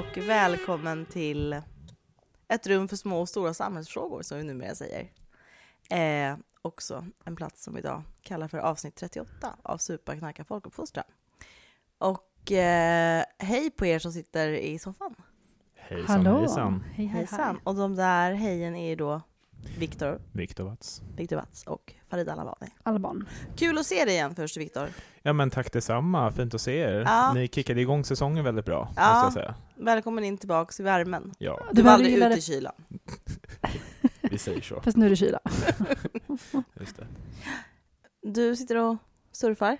och välkommen till ett rum för små och stora samhällsfrågor som vi numera säger. Eh, också en plats som vi idag kallar för avsnitt 38 av Supa, knarka, folkuppfostran. Och eh, hej på er som sitter i soffan. Hejsan Hallå! hejsan. Hej, hej, Hejsan. hej. Och de där hejen är ju då Viktor, Viktor Watz. Viktor Watz och Farida Alabani. Alban. Kul att se dig igen först Viktor. Ja men tack detsamma, fint att se er. Ja. Ni kickade igång säsongen väldigt bra, Ja. måste jag säga. Välkommen in tillbaks i värmen. Ja, Du var behöver aldrig ute i kylan. vi säger så. Fast nu är det kyla. Just det. Du sitter och surfar.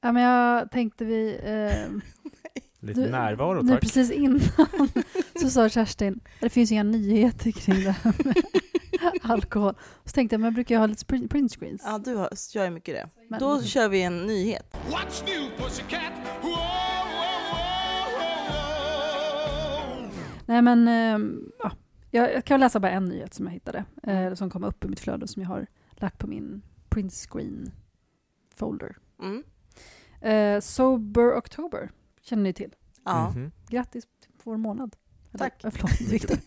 Ja, men jag tänkte vi... Eh, Lite Du- närvaro nu tack. precis innan så sa Kerstin, det finns inga nyheter kring det här med alkohol. Så tänkte jag, men jag brukar ju ha lite print screens. Ja, du har, gör ju mycket det. Men, Då kör vi en nyhet. What's new, pussycat? Whoa, whoa, whoa, whoa. Nej men, eh, ja, jag, kan läsa bara en nyhet som jag hittade. Eh, som kom upp i mitt flöde som jag har lagt på min print screen folder. Mm. Eh, Sober October känner ni till. Ja. Mhm. Grattis på vår månad. Tack. Förlåt, Viktor.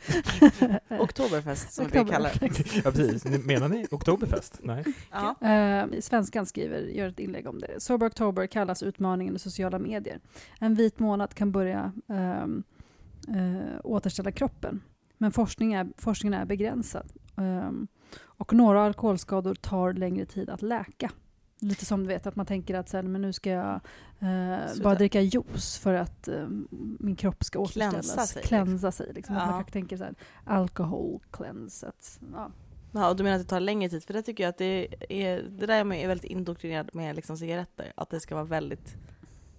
Oktoberfest som vi kallar det. Ja precis, menar ni Oktoberfest? Nej? Ja. Eh, Svenskan skriver, gör ett inlägg om det. Sober October kallas utmaningen i sociala medier. En vit månad kan börja ehm, eh, återställa kroppen. Men forskning är, forskningen är begränsad. Ehm, och några alkoholskador tar längre tid att läka. Lite som du vet att man tänker att så här, men nu ska jag eh, bara dricka juice för att eh, min kropp ska Klänsa återställas. sig, Klänsa sig. Liksom. Ja. man kanske tänker så här, alcohol cleanse. Att, ja. Ja, och du menar att det tar längre tid? För det tycker jag att det är, det där är man är väldigt indoktrinerad med liksom cigaretter. Att det ska vara väldigt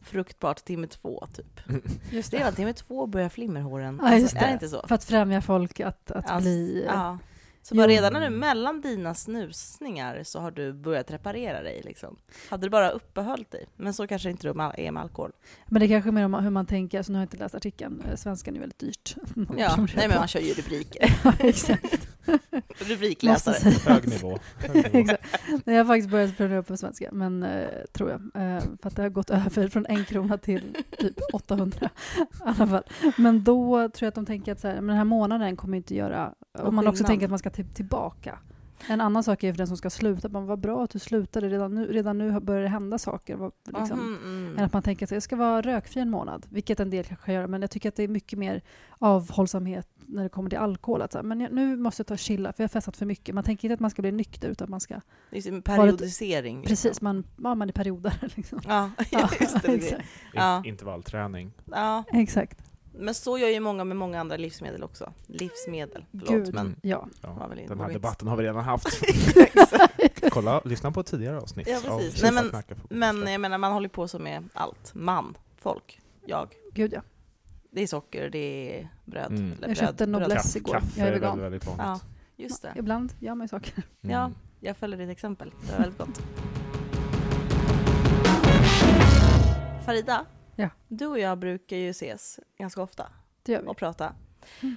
fruktbart timme två, typ. Just Redan timme två börjar flimmerhåren. Ja, just alltså, är det det. inte så? För att främja folk att, att Alltså, bli... Ja. Så bara Jo. redan när du mellan dina snusningar så har du börjat reparera dig liksom. Hade du bara uppehållit dig. Men så kanske inte du är med alkohol. Men det kanske är mer om hur man tänker, så nu har jag inte läst artikeln, Eh, svenskan är väldigt dyrt. Ja, nej men man kör ju rubriker. Ja, exakt. Rubrikläsare. Hög nivå. Hög nivå. Jag har faktiskt börjat prenumerera på svenska, men eh, tror jag. Eh, för att det har gått över från en krona till typ 800 i alla fall. Men då tror jag att de tänker att så här, men den här månaden kommer inte göra... Om man också tänker att man ska till, tillbaka. En annan sak är för den som ska sluta, man vad bra att du slutade, redan nu, redan nu börjar det hända saker. Vad, liksom. Mhm, mm. Än att man tänker att jag ska vara rökfri en månad, vilket en del kanske gör, men jag tycker att det är mycket mer avhållsamhet när det kommer till alkohol. Att så här, men jag, nu måste jag ta och chilla, för jag har festat för mycket. Man tänker inte att man ska bli nykter, utan man ska... Det är ju en periodisering. liksom. Precis, man, ja, man är perioder. Liksom. Ja, just det. det. exakt. Ja. In- Intervallträning. Ja, exakt. men så gör ju många med många andra livsmedel också. Livsmedel, förlåt. Gud. Men. Ja. Ja, den här debatten har vi redan haft. Kolla, lyssna på ett tidigare avsnitt. Ja, av precis. Supa, Nej, men- men jag menar, man håller på så med allt. Man, folk, jag. Gud ja. Det är socker, det är bröd. Mm. Eller Jag köpte en bröd, bröd. Noblesse igår. Kaffe Jag är är väldigt, väldigt vanligt. Ja, just det. Ibland gör man ju saker. Mm. Ja, jag följer ditt exempel. Det var väldigt gott. Farida, Ja. du och jag brukar ju ses ganska ofta Det gör vi. och prata. Mm.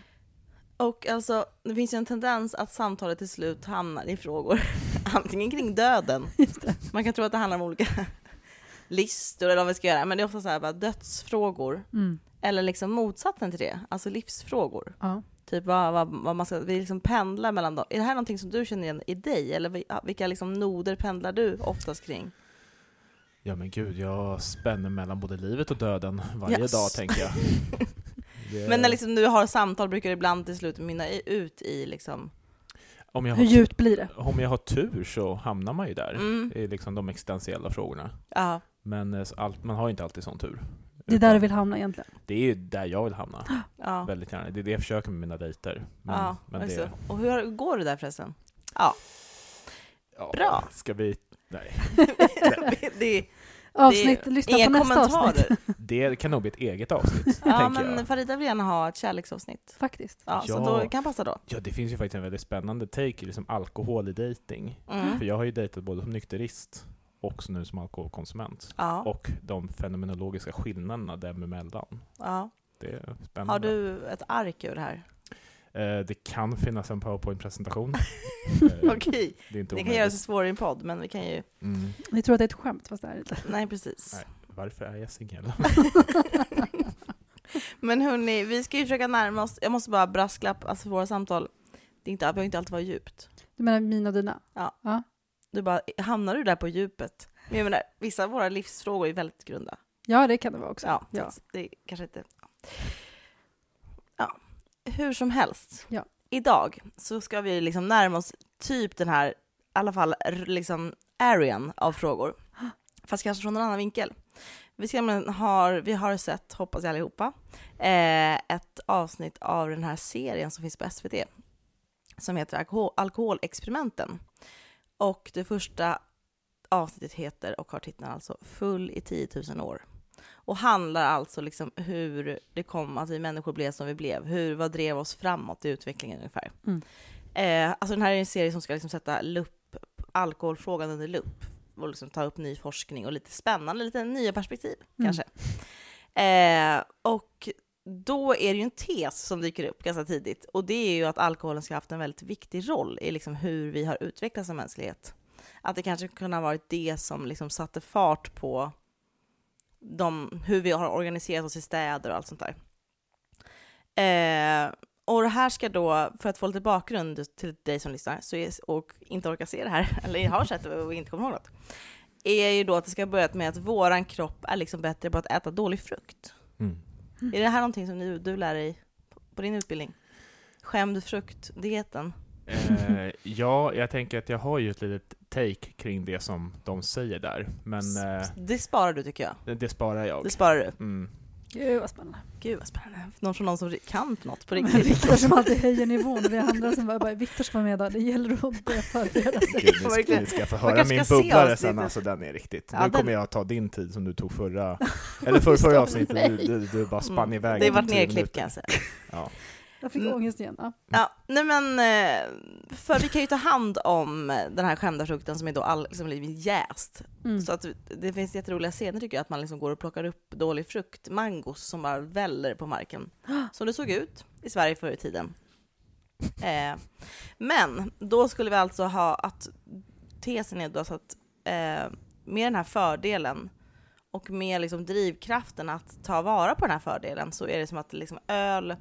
Och alltså, det finns ju en tendens att samtalet till slut hamnar i frågor antingen kring döden, Just det. man kan tro att det handlar om olika listor eller vad vi ska göra, men det är ofta så här bara dödsfrågor, Mm. Eller liksom motsatsen till det, alltså livsfrågor. Ja. Typ vad, vad, vad man ska, vi liksom pendlar mellan dem. Är det här någonting som du känner igen i dig? Eller vilka liksom noder pendlar du oftast kring? Ja men gud, jag spänner mellan både livet och döden varje Yes. dag tänker jag. Det- Men när liksom du har samtal brukar det ibland till slut mynna ut i liksom... om, jag Hur har djupt blir det? om jag har tur så hamnar man ju där. Mm, i liksom de existentiella frågorna. ja, Men eh, allt, man har ju inte alltid sån tur. Det är där du vill hamna egentligen. Det är ju där jag vill hamna, ja, väldigt gärna. Det är det jag försöker med mina dejter. Men, ja. men det, det. Och hur går det där förresten? Ja, ja, Bra. Ska vi... Nej. det, Avsnitt, lyssna inga på nästa kommentarer. avsnitt. Det kan nog bli ett eget avsnitt, Ja, men jag. Farida vill gärna ha ett kärleksavsnitt. Faktiskt. Ja, så Ja. då kan passa då. Ja, det finns ju faktiskt en väldigt spännande take liksom alkohol i dating. Mm. För jag har ju dejtat både som nykterist och så nu som alkoholkonsument. Ja, Och de fenomenologiska skillnaderna dem emellan. ja. Det är spännande. Har du ett ark över det här? Eh, det kan finnas en powerpoint-presentation. Eh, Okej, Det är inte det kan göra sig svårare i en podd, men vi kan ju... Mm. Ni tror att det är ett skämt, fast det är det inte. Nej, precis. Nej. Varför är jag singel? Men hörni, vi ska ju försöka närma oss, jag måste bara brasklapp, alltså våra samtal, det är inte, behöver inte alltid vara djupt. Du menar mina och dina? Du bara, hamnar du där på djupet? Men jag menar, vissa av våra livsfrågor är väldigt grunda. Ja, det kan det vara också. Ja, Ja. det är kanske inte... Ja, hur som helst. Ja. Idag så ska vi liksom närma oss typ den här, i alla fall liksom arean av frågor. Fast kanske från en annan vinkel. Vi, ska, har, vi har sett, hoppas jag allihopa, eh, ett avsnitt av den här serien som finns på SVT som heter Alkohol, Alkoholexperimenten. Och det första avsnittet heter och har titeln alltså Full i 10 000 år. Och handlar alltså liksom hur det kom att vi människor blev som vi blev. Hur, vad drev oss framåt i utvecklingen ungefär. Mm. Eh, alltså den här är en serie som ska liksom sätta lupp, alkoholfrågan under lupp och liksom ta upp ny forskning och lite spännande, lite nya perspektiv Mm. kanske. Eh, och då är det ju en tes som dyker upp ganska tidigt och det är ju att alkoholen ska ha haft en väldigt viktig roll i liksom hur vi har utvecklats som mänsklighet. Att det kanske kunde ha varit det som liksom satte fart på de, hur vi har organiserat oss i städer och allt sånt där. Eh, och det här ska då, för att få lite bakgrund till dig som lyssnar så är, och inte orkar se det här, eller har sett det och inte kommer ihåg något, är ju då att det ska börja med att våran kropp är liksom bättre på att äta dålig frukt. Mm. Är det här någonting som du, du lär dig på, på din utbildning? Skämd frukt-dieten? Eh, ja, jag tänker att jag har ju ett litet take kring det som de säger där, men eh, Det sparar du tycker jag. det, det sparar jag. Det sparar du. Mm. Gud vad spännande. Gud vad spännande. Någon från någon som kan något på riktigt. Viktor som alltid höjer nivån. Vi andra som bara, bara Viktor ska vara med idag. Det gäller att börja förbereda sig. Gud, ni, ska, Verkligen. ni ska få höra min bubblare sen, alltså den är riktigt. Ja, nu den- kommer jag ta din tid som du tog förra, eller för, förra avsnittet, du, du, du bara spann Mm. iväg. Det tio nerklippt kan jag säga. Ja. Jag fick Mm. ångest igen. Ja. Ja, nej men, eh, för vi kan ju ta hand om den här skämda frukten som är då all, liksom jäst. Mm. Så att det finns jätteroliga scener tycker jag, att man liksom går och plockar upp dålig frukt, mangos som bara väller på marken. Som det såg ut i Sverige förr i tiden. Eh, men då skulle vi alltså ha att tesen är då så att eh, med den här fördelen och med liksom drivkraften att ta vara på den här fördelen så är det som att liksom öl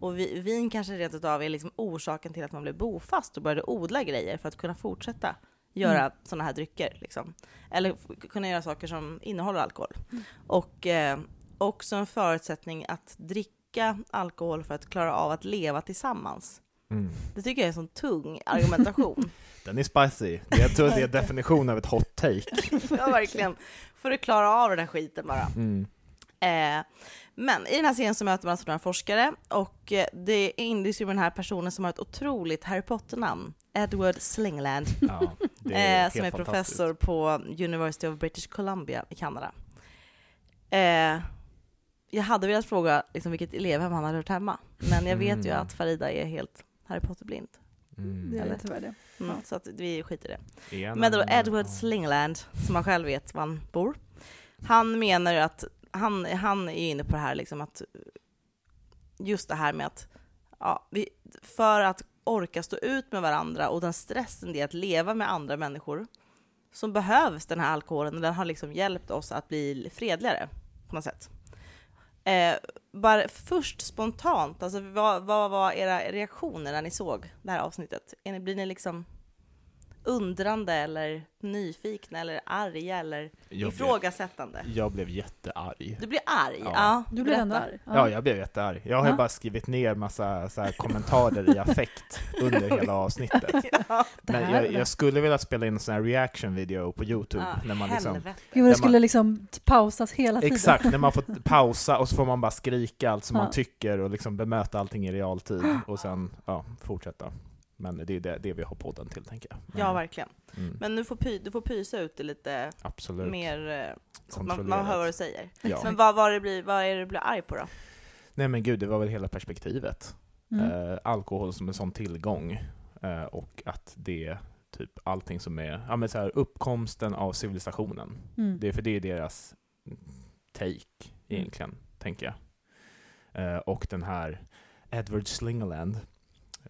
och vi, vin kanske rent utav är liksom orsaken till att man blev bofast och började odla grejer för att kunna fortsätta göra Mm. sådana här drycker. Liksom. Eller kunna göra saker som innehåller alkohol. Och eh, också en förutsättning att dricka alkohol för att klara av att leva tillsammans. Mm. Det tycker jag är en sån tung argumentation. Den är spicy. Det, jag tror det är definition av ett hot take. ja, verkligen. För att klara av den här skiten bara. Mm. Eh, men i den här serien så möter man alltså några forskare och eh, det inleds ju med den här personen som har ett otroligt Harry Potter-namn. Edward Slingland, Ja, är eh, som är professor på University of British Columbia i Kanada. Eh, jag hade velat fråga liksom, vilket elevhem han hade hört hemma, men jag vet ju Mm. att Farida är helt Harry Potter-blind. Mm. Det är Eller? tyvärr det. Mm. Så att vi skiter i det. Men då Edward. Slingland, som han själv vet var han bor, han menar ju att, han, han är ju inne på det här liksom att, just det här med att, ja, vi, för att orka stå ut med varandra och den stressen det är att leva med andra människor, så behövs den här alkoholen och den har liksom hjälpt oss att bli fredligare på något sätt. Eh, bara först spontant, alltså vad, vad var era reaktioner när ni såg det här avsnittet? Är ni, blir ni liksom undrande eller nyfikna eller arga eller Jag blev, ifrågasättande? jag blev jättearg. Du blir arg? Ja. Ja, Du blir ändå arg. Ja, jag blev jättearg. Jag har ju Ja. bara skrivit ner massa så här, kommentarer i affekt under hela avsnittet. Men jag, jag skulle vilja spela in en sån här reaction video på Youtube. Ja, när man liksom, helvete. Vad det skulle liksom pausas hela tiden. exakt, när man får pausa och så får man bara skrika allt som Ja. man tycker och liksom bemöta allting i realtid och sen ja, fortsätta. Men det är det, det vi har podden till, tänker jag. Men, Ja, verkligen. mm, Men du får, py, du får pysa ut det lite absolut. mer, eh, så man, man hör vad du säger. Ja. Men vad, vad, det blir, vad är det du blir arg på då? Nej men gud, det var väl hela perspektivet. Mm. Eh, alkohol som en sån tillgång eh, och att det typ allting som är, ja men så här, uppkomsten av civilisationen. Mm. Det är för det är deras take egentligen, tänker jag. Eh, och den här Edward Slingerland,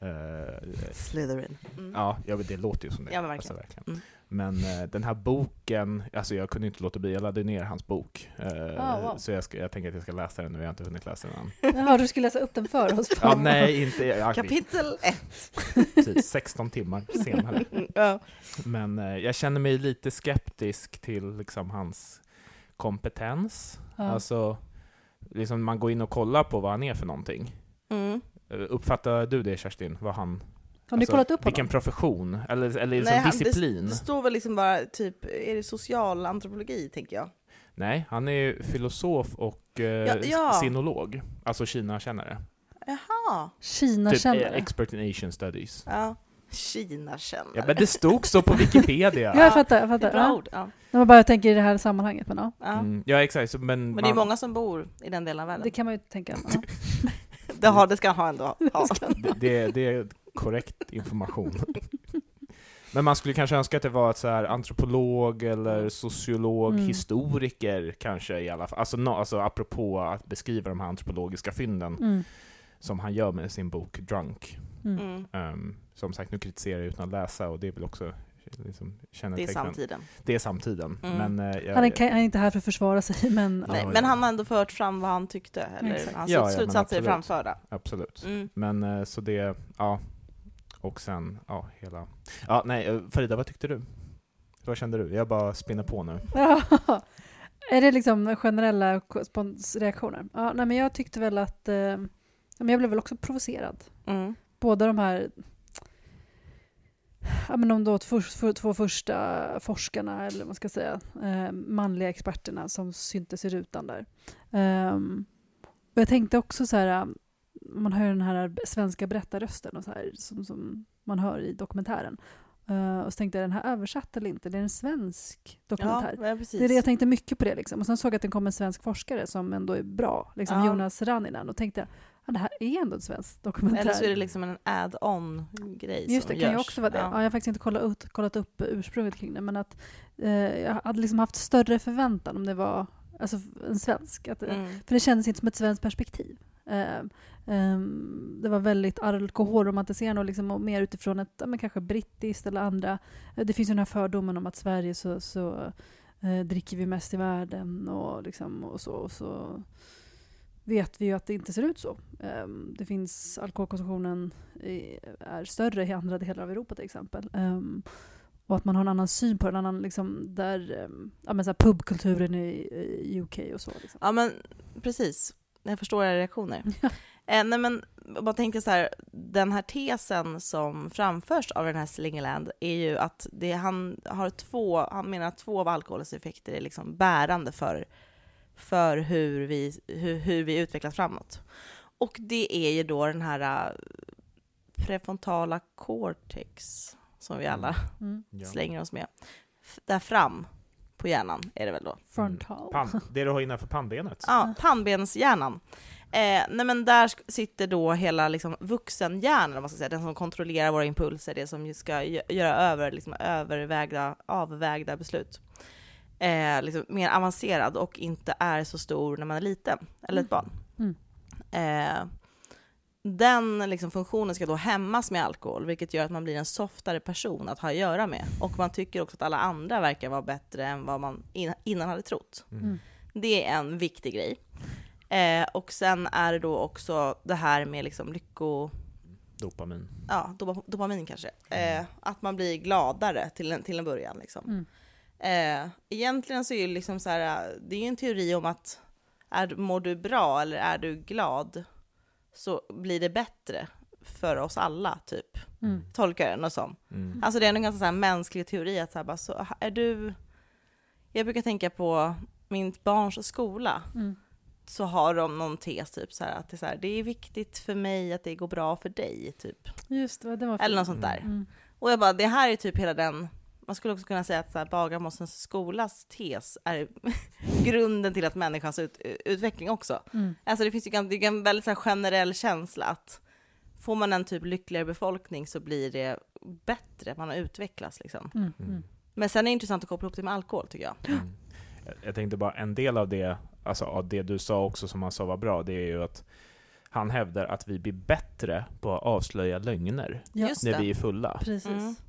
Eh, Slytherin. Mm. Ja, ja det låter ju som det. Ja, men verkligen. Alltså, Mm. Men eh, den här boken, alltså jag kunde inte låta bli, jag laddade ner hans bok. Eh, Ah, wow. Så jag, ska, jag tänker att jag ska läsa den nu, jag har inte hunnit läsa den än. Jaha, du skulle läsa upp den för oss? Ja, nej, inte... Ja, Kapitel 1. precis, 16 timmar senare. ja. Men jag känner mig lite skeptisk till liksom, hans kompetens. Ja. Alltså, liksom man går in och kollar på vad han är för någonting. Mm. Eh, Uppfattar du det Kerstin? Vad han, Har ni alltså, kollat upp Vilken honom? profession? Eller, eller liksom Nej, han- disciplin? Det står väl liksom bara typ, är det social antropologi tänker jag? Nej, han är ju filosof och eh, Ja, ja. sinolog. Alltså Kina-kännare. Jaha. Typ Kina-kännare? eh, expert in Asian studies. Ja. Kina-kännare. Ja, men det stod så på Wikipedia. Ja, jag fattar. Jag Det fattar. bra Ja. ord. Ja. När man bara tänker i det här sammanhanget. Men ja, Ja. Mm, ja exakt. Men Men det är man- många som bor i den delen av världen. det kan man ju tänka. Ja. Det, har, det ska han ha ändå ha. det, det, det är korrekt information. Men man skulle kanske önska att det var ett så här antropolog eller sociolog, Mm. historiker kanske i alla fall. Alltså, no, alltså apropå att beskriva de här antropologiska fynden Mm. som han gör med sin bok Drunk. Mm. Ehm, som sagt, nu kritiserar jag utan att läsa och det är väl också liksom, Det är samtiden. Det är samtiden. Mm. Men, eh, jag, Han, är, han är inte här för att försvara sig, men Nej, Ja, men ja. han har ändå fört fram vad han tyckte, eller Exakt. hans Ja, slutsatser är absolut. framförda. Absolut. Mm. Men eh, så det, ja. Och sen, ja, hela... Ja, nej, eh, Farida, vad tyckte du? Vad kände du? Jag bara spinner på nu. Är det liksom generella responsreaktioner? Ja, nej, men jag tyckte väl att... Eh, jag blev väl också provocerad. Mm. Båda de här... Ja, men de då två, för, två första forskarna, eller vad man ska säga, eh, manliga experterna som syntes i rutan där. Ehm, och jag tänkte också så här, man hör den här svenska berättarrösten och så här, som, som man hör i dokumentären. Eh, och så tänkte jag, den här översatt eller inte? Det är en svensk dokumentär. Ja, ja. Det är det, jag tänkte mycket på det. Liksom. Och sen såg jag att det kom en svensk forskare som ändå är bra, liksom Ja. Jonas Ranninen. Och tänkte jag, ja, det här är ändå en svensk dokumentär. Eller så är det liksom en add-on grej Just som det, kan ju görs. också vara det. Ja. Ja. jag har faktiskt inte kollat, ut, kollat upp ursprunget kring det, men att eh, jag hade liksom haft större förväntan om det var alltså, en svensk. Att, Mm. För det kändes inte som ett svenskt perspektiv. Eh, det var väldigt alkoholromantiserande och, liksom, och mer utifrån ett men kanske brittiskt eller andra. Eh, det finns ju den här fördomen om att Sverige så, så eh, dricker vi mest i världen och, liksom, och så. Och så vet vi ju att det inte ser ut så. Ehm, det finns alkoholkonsumtionen är större i andra delar av Europa till exempel. Ehm, och att man har en annan syn på den, en annan liksom, där, ehm, ja, men så pubkulturen i, i UK och så. Liksom. Ja, men precis. Jag förstår era reaktioner. eh, nej, men bara tänkte så här, den här tesen som framförs av den här Slingerland är ju att det, han har två, han menar att två av alkoholens effekter är liksom bärande för, för hur, vi, hur, hur vi utvecklas framåt. Och det är ju då den här äh, prefrontala cortex som vi alla Mm. Ja. slänger oss med. F- Där fram på hjärnan är det väl då. Frontal. Pan, det du har innanför pannbenet. Ja, pannbenshjärnan. Eh, nej men där sitter då hela liksom, vuxenhjärnan, om man ska säga, den som kontrollerar våra impulser, det som ska gö- göra över, liksom, övervägda, avvägda beslut. Eh, liksom, mer avancerad och inte är så stor när man är liten, eller ett barn. Mm. Eh, den liksom, funktionen ska då hämmas med alkohol, vilket gör att man blir en softare person att ha att göra med. Och man tycker också att alla andra verkar vara bättre än vad man in- innan hade trott. Mm. Det är en viktig grej. Eh, och sen är det då också det här med liksom lycko... Dopamin. Ja, dopa, dopamin kanske. Eh, att man blir gladare till en, till en början. Liksom. Mm. Eh, egentligen så är det liksom så här, det är ju en teori om att är, mår du bra eller är du glad så blir det bättre för oss alla, typ. Mm. Tolkar jag den som. Mm. Alltså det är en ganska så här mänsklig teori att så här, bara, så är du... Jag brukar tänka på min barns skola Mm. så har de någon tes typ så här att det är, så här, det är viktigt för mig att det går bra för dig typ. Just det, det var Eller något sånt där. Mm. Och jag bara, det här är typ hela den, man skulle också kunna säga att Bagarmossens skolas tes är grunden till att människans ut, utveckling också. Mm. Alltså det finns ju det är en väldigt så här, generell känsla att får man en typ lyckligare befolkning så blir det bättre, man har utvecklats liksom. Mm. Mm. Mm. Men sen är det intressant att koppla ihop det med alkohol tycker jag. Mm. Jag- tänkte bara, en del av det, alltså av det du sa också som han sa var bra, det är ju att han hävdar att vi blir bättre på att avslöja lögner Ja, Just när det. vi är fulla. precis.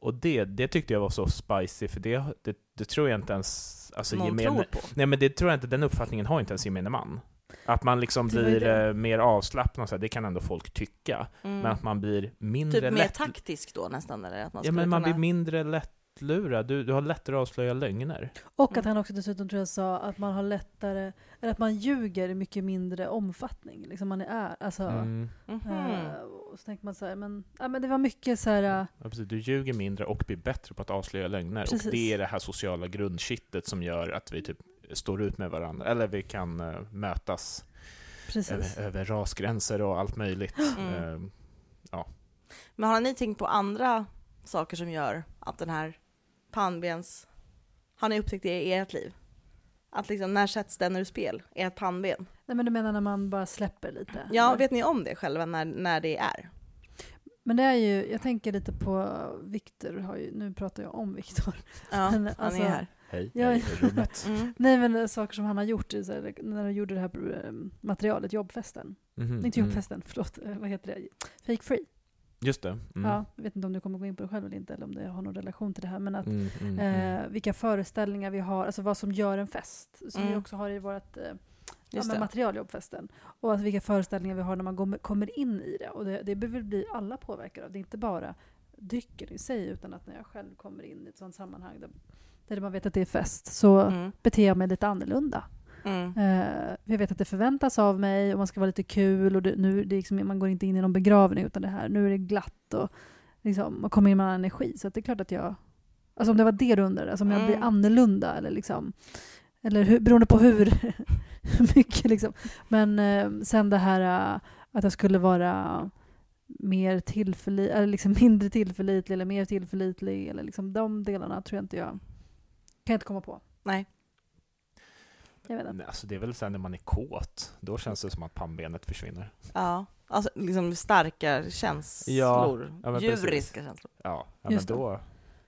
Och, det, det tyckte jag var så spicy, för det, det, det tror jag inte ens... Alltså, Någon gemene, tror på. Nej men det tror jag inte, den uppfattningen har inte ens gemene man. Att man liksom blir eh, mer avslappnad, så här, det kan ändå folk tycka. Mm. Men att man blir mindre Typ mer lätt... taktisk då nästan, eller? Att man Ja men man kunna... blir mindre lättlurad, du, du har lättare att avslöja lögner. Och att Mm. han också dessutom tror jag sa att man har lättare, eller att man ljuger i mycket mindre omfattning. Liksom man är, alltså, Mm. Eh, och så tänker man så här, men, ja, men det var mycket så här, eh, Ja, precis. Du ljuger mindre och blir bättre på att avslöja lögner. Precis. Och det är det här sociala grundkittet som gör att vi typ står ut med varandra, eller vi kan eh, mötas över, över rasgränser och allt möjligt. Mm. Eh, Men har ni tänkt på andra saker som gör att den här pannbens... Har ni upptäckt det i ert liv? Att liksom, när sätts den ur spel? Ert pannben? Nej men du menar när man bara släpper lite? Ja, eller? vet ni om det själva, när, när det är? Men det är ju, jag tänker lite på Viktor, nu pratar jag om Viktor. Ja, Men, han alltså- är här. hej, Ja. hej i rummet. Mm. Nej men saker som han har gjort, här, när han gjorde det här eh, materialet, jobbfesten. Mhm, Inte mm. jobbfesten, förlåt, eh, vad heter det? Fake free. Just det. Mm. Ja, jag vet inte om du kommer gå in på det själv eller inte, eller om det har någon relation till det här. Men att Mm, mm, mm. eh, vilka föreställningar vi har, alltså vad som gör en fest. Som vi Mm. också har i vårt eh, ja, Just men det. material jobbfesten. Och att vilka föreställningar vi har när man kommer in i det. Och det, det behöver bli alla påverkade av. Det är inte bara drycken i sig, utan att när jag själv kommer in i ett sånt sammanhang där, där man vet att det är fest, så Mm. beter jag mig lite annorlunda. Mm. Eh, jag vet att det förväntas av mig och man ska vara lite kul och det, nu, det liksom, man går inte in i någon begravning utan det här, nu är det glatt och liksom, man kommer in med energi. Så det är klart att jag, alltså om det var det du undrade, alltså om jag blir Mm. annorlunda eller liksom, eller hur, beroende på hur, hur mycket liksom. Men eh, sen det här eh, att jag skulle vara mer tillförlitlig, eller liksom mindre tillförlitlig eller mer tillförlitlig eller liksom de delarna tror jag inte jag, kan jag inte komma på. Nej. Jag vet inte. Nej, Alltså det är väl sen när man är kåt, då känns det som att pannbenet försvinner. Ja, alltså liksom starka känslor. Ja, ja. Djuriska känslor. Ja, ja men då...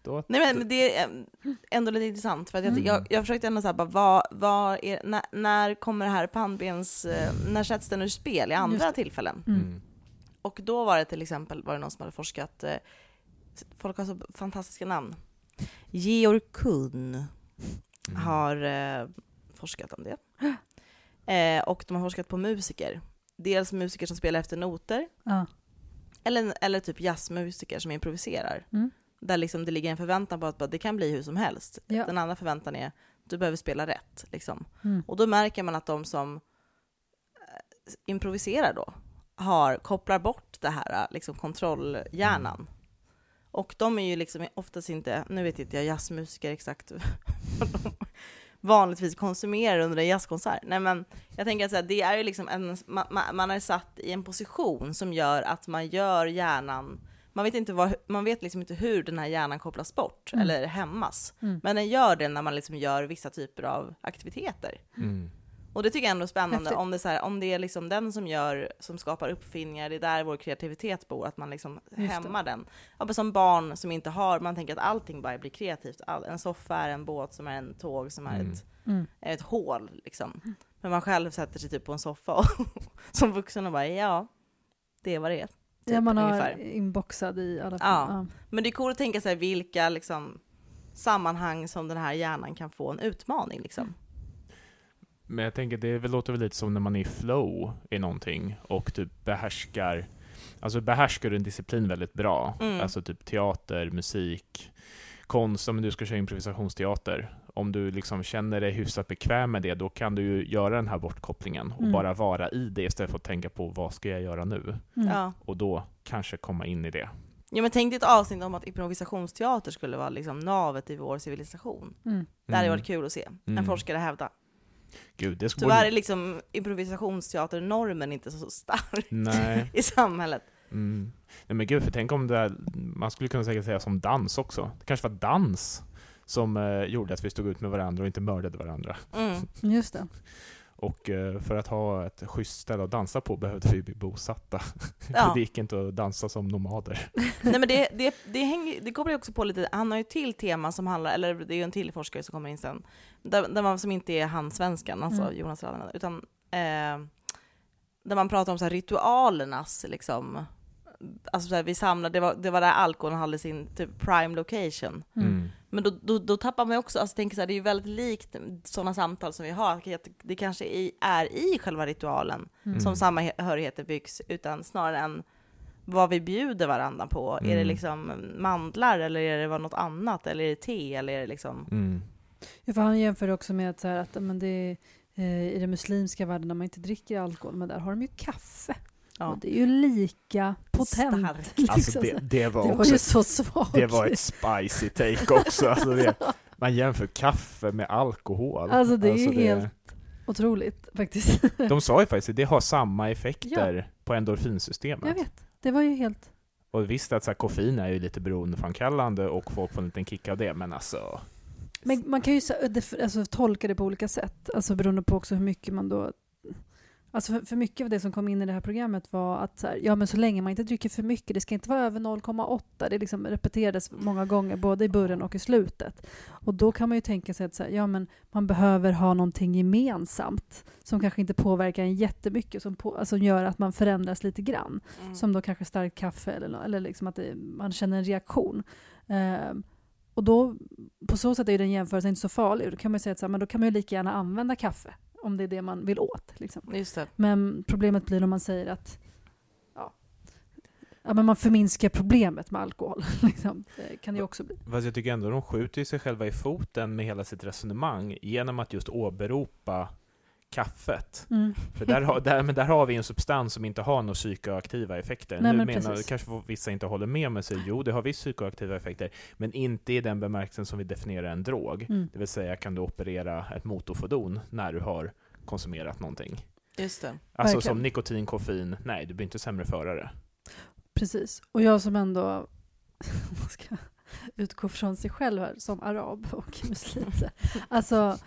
då Nej men, men det är eh, ändå lite intressant för att jag, Mm. jag, jag försökte ändå såhär bara, vad, vad är, när, när kommer det här pannbens, eh, när sätts den ur spel i andra tillfällen? Mm. Mm. Och då var det till exempel var det någon som hade forskat, eh, folk har så fantastiska namn. Georg Kuhn Mm. har eh, forskat om det. Eh, och de har forskat på musiker. Dels musiker som spelar efter noter, Ja. eller, eller typ jazzmusiker som improviserar. Mm. Där liksom det ligger en förväntan på att det kan bli hur som helst. Ja. Den andra förväntan är du behöver spela rätt. Liksom. Mm. Och då märker man att de som eh, improviserar då har, kopplar bort det här eh, liksom kontrollhjärnan. Mm. Och de är ju liksom oftast inte, nu vet inte jag jazzmusiker exakt vanligtvis konsumerar under en jazzkonsert. Nej men jag tänker att så här, det är ju liksom en, man, man man är satt i en position som gör att man gör hjärnan, man vet, inte vad, man vet liksom inte hur den här hjärnan kopplas bort Mm. eller hämmas. Mm. Men den gör det när man liksom gör vissa typer av aktiviteter. Mm. Och det tycker jag ändå är spännande, Häftigt. om det, är så här, om det är liksom den som gör, som skapar uppfinningar, det är där vår kreativitet bor, att man liksom hämmar den. Ja, men som barn som inte har, man tänker att allting bara blir kreativt. All, en soffa är en båt som är en tåg som är Mm. ett, Mm. är ett hål liksom. Men man själv sätter sig typ på en soffa och som vuxen och bara ja, det är vad det är. Typ, ja, man har ungefär. inboxad i alla fall. Ja. Men det är coolt att tänka sig vilka liksom, sammanhang som den här hjärnan kan få en utmaning liksom. Men jag tänker, det låter väl lite som när man är i flow i någonting och typ behärskar, alltså behärskar du en disciplin väldigt bra, Mm. alltså typ teater, musik, konst, om du ska köra improvisationsteater, om du liksom känner dig hyfsat bekväm med det, då kan du ju göra den här bortkopplingen och Mm. bara vara i det istället för att tänka på vad ska jag göra nu? Mm. Ja. Och då kanske komma in i det. Ja, men tänk dig ett avsnitt om att improvisationsteater skulle vara liksom navet i vår civilisation. Mm. Det hade Mm. varit kul att se. En Mm. forskare hävda. Gud, det. Tyvärr är liksom improvisationsteaternormen inte så stark Nej. i samhället. Mm. Nej men gud, för tänk om det, är- man skulle kunna säkert säga som dans också. Det kanske var dans som eh, gjorde att vi stod ut med varandra och inte mördade varandra. Mm. Just det. Och eh, för att ha ett schysst ställe att dansa på behövde vi bli bosatta. Ja. det gick inte att dansa som nomader. Nej, men det, det, det, hänger, det kopplar ju också på lite, han har ju till tema som handlar, eller det är ju en till forskare som kommer in sen, där, där man som inte är han svenskan, alltså Mm. Jonas Rademan, utan eh, där man pratar om så här ritualernas liksom, alltså så här, vi samlade, det var, det var där alkoholen hade sin typ prime location. Mm. Men då, då, då tappar man också, alltså tänker så här, det är ju väldigt likt sådana samtal som vi har, att det kanske i, är i själva ritualen Mm. som samhörigheter byggs, utan snarare än vad vi bjuder varandra på. Är det Mm. liksom mandlar eller är det vad något annat? Eller är det te? Eller är det liksom... Mm. Ja, för han jämför också med att, så här, att men det är, eh, i den muslimska världen när man inte dricker alkohol, men där har de ju kaffe. Ja. Och det är ju lika potent. Starkt. liksom. Alltså det, det var det var också ju så svagt. det var ett spicy take också. Alltså det, man jämför kaffe med alkohol. Alltså, det är ju helt- otroligt faktiskt. De sa ju faktiskt att det har samma effekter på endorfinsystemet. Jag vet. Det var ju helt... Och visst att så här, koffein är ju lite beroendeframkallande och folk får en liten kick av det, men alltså... Men man kan ju så- alltså, tolka det på olika sätt, alltså beroende på också hur mycket man då... Alltså för, för mycket av det som kom in i det här programmet var att så, här, ja, men så länge man inte dricker för mycket, det ska inte vara över 0,8. Det liksom repeterades många gånger, både i början och i slutet. Och då kan man ju tänka sig att så här, ja, men man behöver ha någonting gemensamt som kanske inte påverkar en jättemycket, som, på, alltså, gör att man förändras lite grann. Mm. Som då kanske starkt kaffe eller, eller liksom att det, man känner en reaktion. Ehm, och då, på så sätt är den jämförelsen inte så farlig. Då kan man säga att så här, men då kan man ju lika gärna använda kaffe om det är det man vill åt. Liksom. Just det. Men problemet blir om man säger att ja, ja, men man förminskar problemet med alkohol. Liksom. Det kan det ju också bli. Fast jag tycker ändå de skjuter ju sig själva i foten med hela sitt resonemang genom att just åberopa kaffet. Mm. För där har, där, men där har vi en substans som inte har några psykoaktiva effekter. Nej, nu men menar, precis. kanske vissa inte håller med mig och säger jo, det har visst psykoaktiva effekter, men inte i den bemärkelsen som vi definierar en drog. Mm. Det vill säga, kan du operera ett motorfordon när du har konsumerat någonting? Just det. Alltså Verkligen. som nikotin, koffein, nej, du blir inte sämre förare. Precis. Och jag som ändå ska utgå från sig själv här, som arab och muslim. Alltså,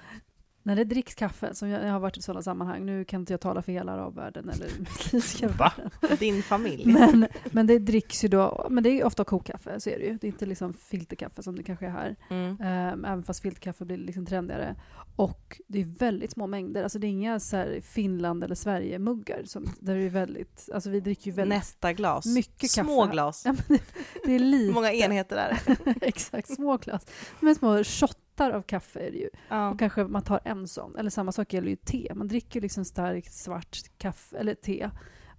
när det dricks kaffe, som jag, jag har varit i sådana sammanhang, nu kan inte jag tala för hela arabvärlden eller muslimska Va? världen. Din familj. Men, men det dricks ju då, men det är ofta kokkaffe, så är det ju. Det är inte liksom filterkaffe som det kanske är här. Mm. Ehm, även fast filterkaffe blir liksom trendigare. Och det är väldigt små mängder. Alltså det är inga så här Finland eller Sverige-muggar. Som, där det är väldigt, alltså vi dricker ju väldigt Nästa glas. mycket kaffe. Små glas. Ja, men det, det är lite. Hur många enheter är det? Exakt, små glas. Men små shottar av kaffe är det ju. Ja. Och kanske man tar en sån. Eller samma sak gäller ju te. Man dricker ju liksom starkt svart kaffe, eller te.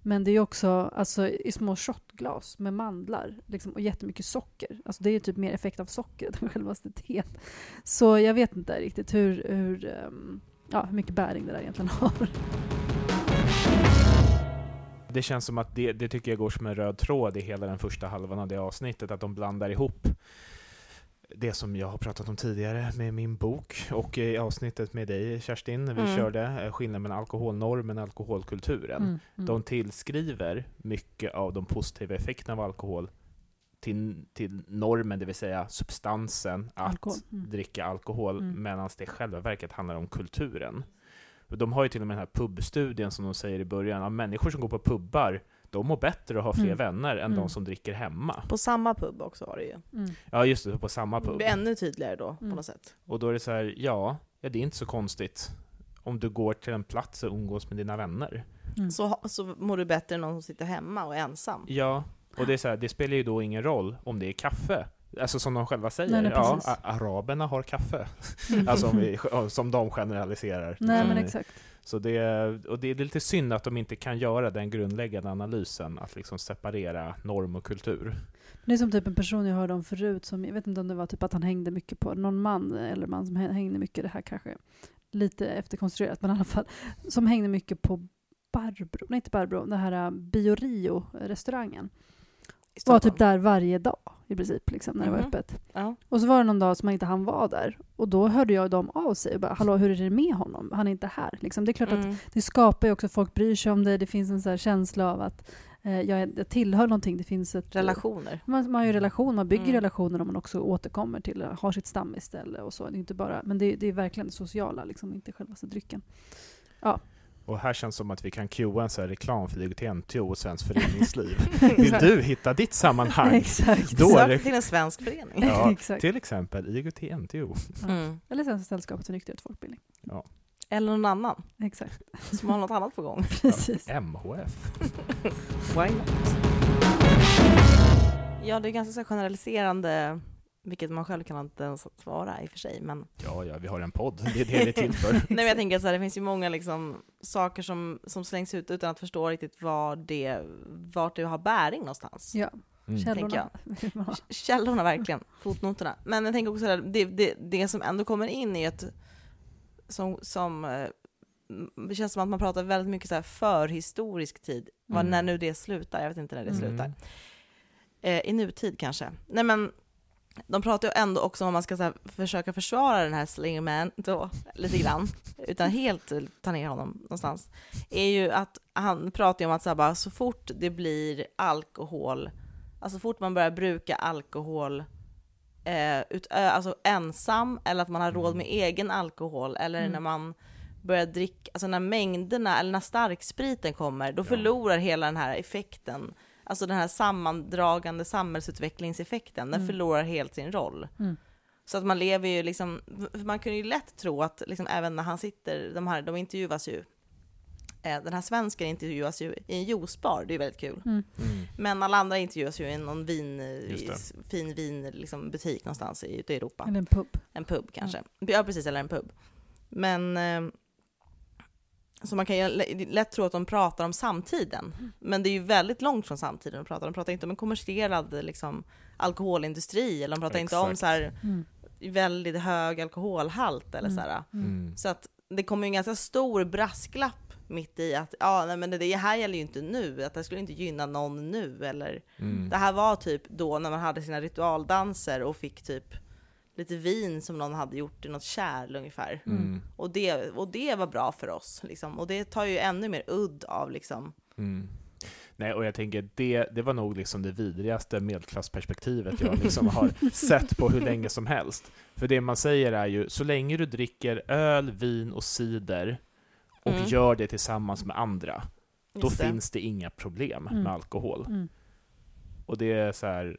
Men det är ju också alltså, i små shotglas med mandlar liksom, och jättemycket socker. Alltså, det är ju typ mer effekt av sockret än självaste teet. Så jag vet inte riktigt hur, hur, ehm, ja, hur mycket bäring det där egentligen har. Det känns som att det, det tycker jag går som en röd tråd i hela den första halvan av det avsnittet, att de blandar ihop det som jag har pratat om tidigare med min bok och i avsnittet med dig Kerstin, när vi Mm. körde eh, skillnaden mellan alkoholnormen och alkoholkulturen. Mm, mm. De tillskriver mycket av de positiva effekterna av alkohol till, till normen, det vill säga substansen att Alkohol. Mm. dricka alkohol, Mm. medan det i själva verket handlar om kulturen. De har ju till och med den här pubstudien som de säger i början, att människor som går på pubbar, de mår bättre och har fler Mm. vänner än Mm. de som dricker hemma. På samma pub också var det ju. Mm. Ja, just det, på samma Det pub. blir ännu tydligare då på Mm. något sätt. Och då är det så här, ja, ja, det är inte så konstigt om du går till en plats och umgås med dina vänner. Mm. Så, så mår du bättre än någon som sitter hemma och är ensam. Ja, och det är så här, det spelar ju då ingen roll om det är kaffe. Alltså som de själva säger, Nej, nej, ja, araberna har kaffe. Mm. Alltså om vi, som de generaliserar. Nej, men exakt. Så det, och det är lite synd att de inte kan göra den grundläggande analysen, att liksom separera norm och kultur. Det är som typ en person jag hörde om förut, som, jag vet inte om det var typ att han hängde mycket på, någon man eller man som hängde mycket, det här kanske lite efterkonstruerat, men i alla fall, som hängde mycket på Barbro, nej inte Barbro, den här äh, Bio Rio-restaurangen. Var typ där varje dag i princip, liksom, när det var Mhm. öppet. Ja. Och så var det någon dag som han inte han var där. Och då hörde jag dem av sig och bara, hallå hur är det med honom? Han är inte här. Liksom. Det är klart att Mm. det skapar ju också att folk bryr sig om det. Det finns en så känsla av att eh, jag, jag tillhör någonting. Det finns ett... Relationer. Man, man har ju relation, man bygger Mm. relationer om man också återkommer till, har sitt stammisställe och så. Det är inte bara, men det, det är verkligen det sociala, liksom, inte själva drycken. Och här känns det som att vi kan cuea en sån här reklam för IOGT-NTO och Svenskt Föreningsliv. Vill du hitta ditt sammanhang? Exakt. Då är Sök det- till en svensk förening. Ja, Exakt. till exempel IOGT-NTO. Ja. Mm. Eller Svenska sällskapet för nykterhet och folkbildning. Eller någon annan Exakt, som har något annat på gång. precis. MHF. Why not? Ja, det är ganska så generaliserande, vilket man själv kan inte ens vara i och för sig. Men, Ja, ja, vi har en podd. Det är det det är till för. nej, men jag tänker så här, det finns ju många liksom, saker som, som slängs ut utan att förstå riktigt vad det, vart det har bäring någonstans. Ja, Mm. källorna. Källorna verkligen, fotnoterna. Men jag tänker också att det, det, det som ändå kommer in är att som, som eh, det känns som att man pratar väldigt mycket så här förhistorisk tid, Mm. när nu det slutar, jag vet inte när det Mm. slutar. Eh, I nutid kanske. Nej men, de pratar ju ändå också om man ska här, försöka försvara den här Slingerman då, lite grann, utan helt ta ner honom någonstans, är ju att han pratar ju om att så, här, bara, så fort det blir alkohol, alltså så fort man börjar bruka alkohol eh, utö, alltså ensam, eller att man har råd med egen alkohol, eller Mm. när man börjar dricka, alltså när mängderna, eller när starkspriten kommer, då Ja. förlorar hela den här effekten, alltså den här sammandragande samhällsutvecklingseffekten, den Mm. förlorar helt sin roll. Mm. Så att man lever ju liksom, för man kunde ju lätt tro att liksom även när han sitter, de här, de intervjuas ju, eh, den här svensken intervjuas ju i en juicebar, det är ju väldigt kul. Mm. Mm. Men alla andra intervjuas ju i någon vin, i- fin vin, liksom butik någonstans i ute i Europa. Eller en pub. En pub kanske. Ja, precis, eller en pub. Men eh, så man kan ju lä- lätt tro att de pratar om samtiden, men det är ju väldigt långt från samtiden de pratar. De pratar inte om en kommersiell liksom, alkoholindustri, eller de pratar inte om Exakt. så här Mm. väldigt hög alkoholhalt eller Mm. så här. Mm. Så att det kommer ju en ganska stor brasklapp mitt i att ja, nej, men det, det här gäller ju inte nu, att det skulle inte gynna någon nu eller Mm. det här var typ då när man hade sina ritualdanser och fick typ lite vin som någon hade gjort i något kärl ungefär. Mm. Och, det, och det var bra för oss. Liksom. Och det tar ju ännu mer udd av liksom. Mm. Nej, och jag tänker det, det var nog liksom det vidrigaste medelklassperspektivet jag liksom har sett på hur länge som helst. För det man säger är ju, så länge du dricker öl, vin och cider och Mm. gör det tillsammans med andra, då Just det. finns det inga problem Mm. med alkohol. Mm. Och det är så här...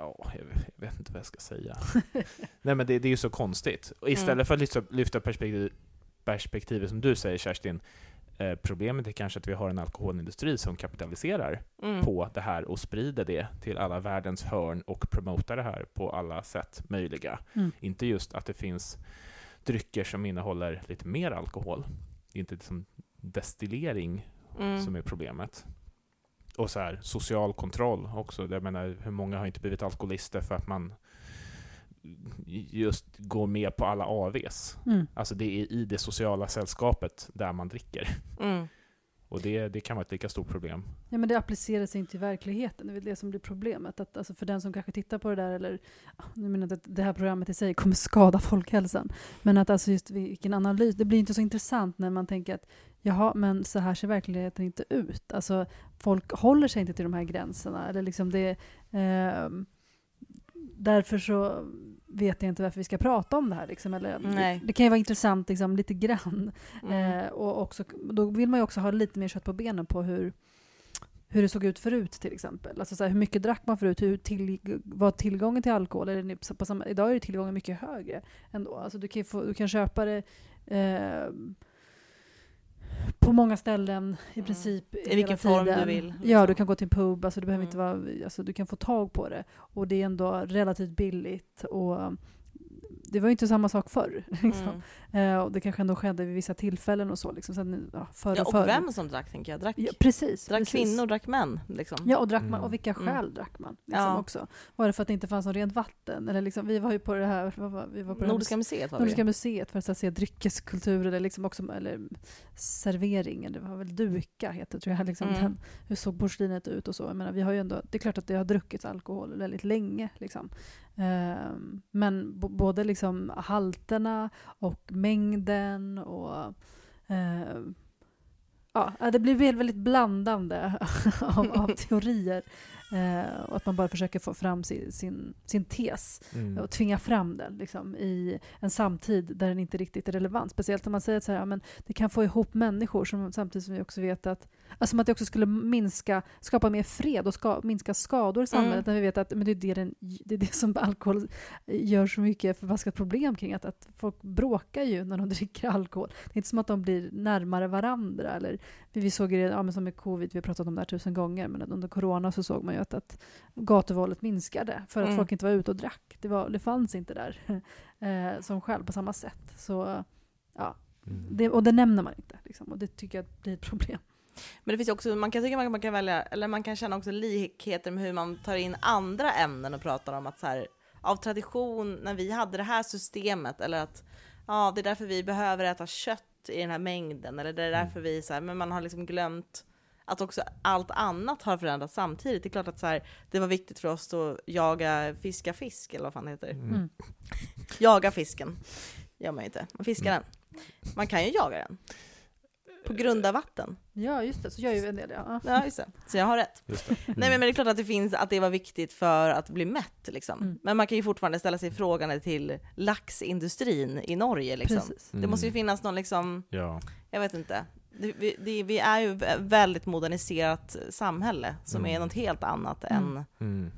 Ja, jag vet, jag vet inte vad jag ska säga. Nej men det, det är ju så konstigt. Och istället Mm. för att lyfta, lyfta perspektiv, perspektivet som du säger Kerstin, eh, problemet är kanske att vi har en alkoholindustri som kapitaliserar Mm. på det här och sprider det till alla världens hörn och promotar det här på alla sätt möjliga. Mm. Inte just att det finns drycker som innehåller lite mer alkohol. Det är inte liksom destillering Mm. som är problemet. Och så här, social kontroll också. Jag menar, hur många har inte blivit alkoholister för att man just går med på alla AVs? Mm. Alltså det är i det sociala sällskapet där man dricker. Mm. Och det, det kan vara ett lika stort problem. Ja, men det applicerar sig inte i verkligheten. Det är det som blir problemet. Att, alltså, för den som kanske tittar på det där, eller ah, nu menar jag inte att det här programmet i sig kommer skada folkhälsan, men att alltså just vilken analys, det blir inte så intressant när man tänker att jaha, men så här ser verkligheten inte ut. Alltså, folk håller sig inte till de här gränserna. Eller liksom det, eh, därför så vet jag inte varför vi ska prata om det här. Liksom. Eller, Nej. Det, det kan ju vara intressant liksom, lite grann. Mm. Eh, och också, då vill man ju också ha lite mer kött på benen på hur, hur det såg ut förut till exempel. Alltså så här, hur mycket drack man förut? Hur till, var tillgången till alkohol? Eller på- på samma, idag är ju tillgången mycket högre ändå. Alltså du, kan få, du kan köpa det eh, på många ställen i Mm. princip I hela vilken form du vill, Ja, liksom. du kan gå till en pub. Alltså, du behöver Mm. inte vara, alltså, du kan få tag på det. Och det är ändå relativt billigt. Och det var ju inte samma sak förr. Liksom. Mm. Eh, och det kanske ändå skedde vid vissa tillfällen och så. Liksom. Sen, ja, förr Ja, och förr. vem som drack tänker jag. Drack, Ja, precis. drack precis. kvinnor, drack män. Liksom. Ja, och drack man, Mm. och vilka Mm. skäl drack man liksom Ja. också? Var det för att det inte fanns något rent vatten? Eller liksom, vi var ju på det här, var, vi var på det här Nordiska museet var Nordiska vi. museet för att så att se dryckeskultur eller, liksom också, eller servering, det var väl duka heter tror jag. Liksom, Mm. den, hur såg porslinet ut och så. Jag menar, vi har ju ändå, det är klart att det har druckits alkohol väldigt länge. Liksom. Ehm, men både liksom halterna och mängden och eh, Ja, det blir väldigt blandande av, av teorier. Eh, och att man bara försöker få fram sin, sin, sin tes Mm. och tvinga fram den liksom, i en samtid där den inte riktigt är relevant. Speciellt om man säger att ja, men det kan få ihop människor som, samtidigt som vi också vet att Alltså att det också skulle minska, skapa mer fred och ska, minska skador i samhället. Mm. När vi vet att men det, är det, den, det är det som alkohol gör så mycket förbaskat problem kring. Att, att folk bråkar ju när de dricker alkohol. Det är inte som att de blir närmare varandra. Eller, vi såg ju det ja, men som med covid, vi har pratat om det här tusen gånger, men under corona så såg man ju att, att gatuvåldet minskade för att Mm. folk inte var ute och drack. Det, var, det fanns inte där eh, som själv på samma sätt. Så, ja, Mm. det, och det nämner man inte. Liksom, och det tycker jag blir ett problem. Men det finns också, man kan tycka att man kan välja, eller man kan känna också likheter med hur man tar in andra ämnen och pratar om att så här, av tradition, när vi hade det här systemet, eller att ja, det är därför vi behöver äta kött i den här mängden, eller det är därför vi så här, men man har liksom glömt att också allt annat har förändrats samtidigt. Det är klart att så här, det var viktigt för oss att jaga, fiska fisk, eller vad fan det heter. Mm. Jaga fisken. gör man ju inte. Man fiskar den. Man kan ju jaga den. På grunda vatten. Ja, just det. Så gör ju en del, ja. Ja, just det. Så jag har rätt. Just det. Nej, men, men det är klart att det finns, att det var viktigt för att bli mätt liksom. Mm. Men man kan ju fortfarande ställa sig frågan till laxindustrin i Norge liksom. Precis. Det måste ju Mm. finnas någon liksom, Ja. jag vet inte. Det, vi, det, vi är ju ett väldigt moderniserat samhälle som Mm. är något helt annat Mm. än, Mm.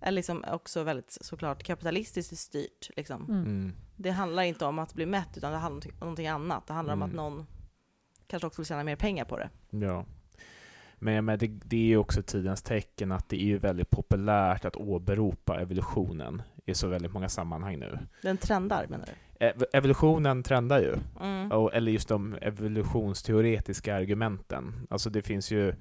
är liksom också väldigt såklart kapitalistiskt styrt liksom. Mm. Mm. Det handlar inte om att bli mätt utan det handlar om någonting annat. Det handlar om Mm. att någon kanske också vill tjäna mer pengar på det. Ja. Men, det, det är ju också tidens tecken att det är ju väldigt populärt att åberopa evolutionen i så väldigt många sammanhang nu. Den trendar menar du? Ev- Evolutionen trendar ju. Mm. Och, eller just de evolutionsteoretiska argumenten. Alltså det finns ju,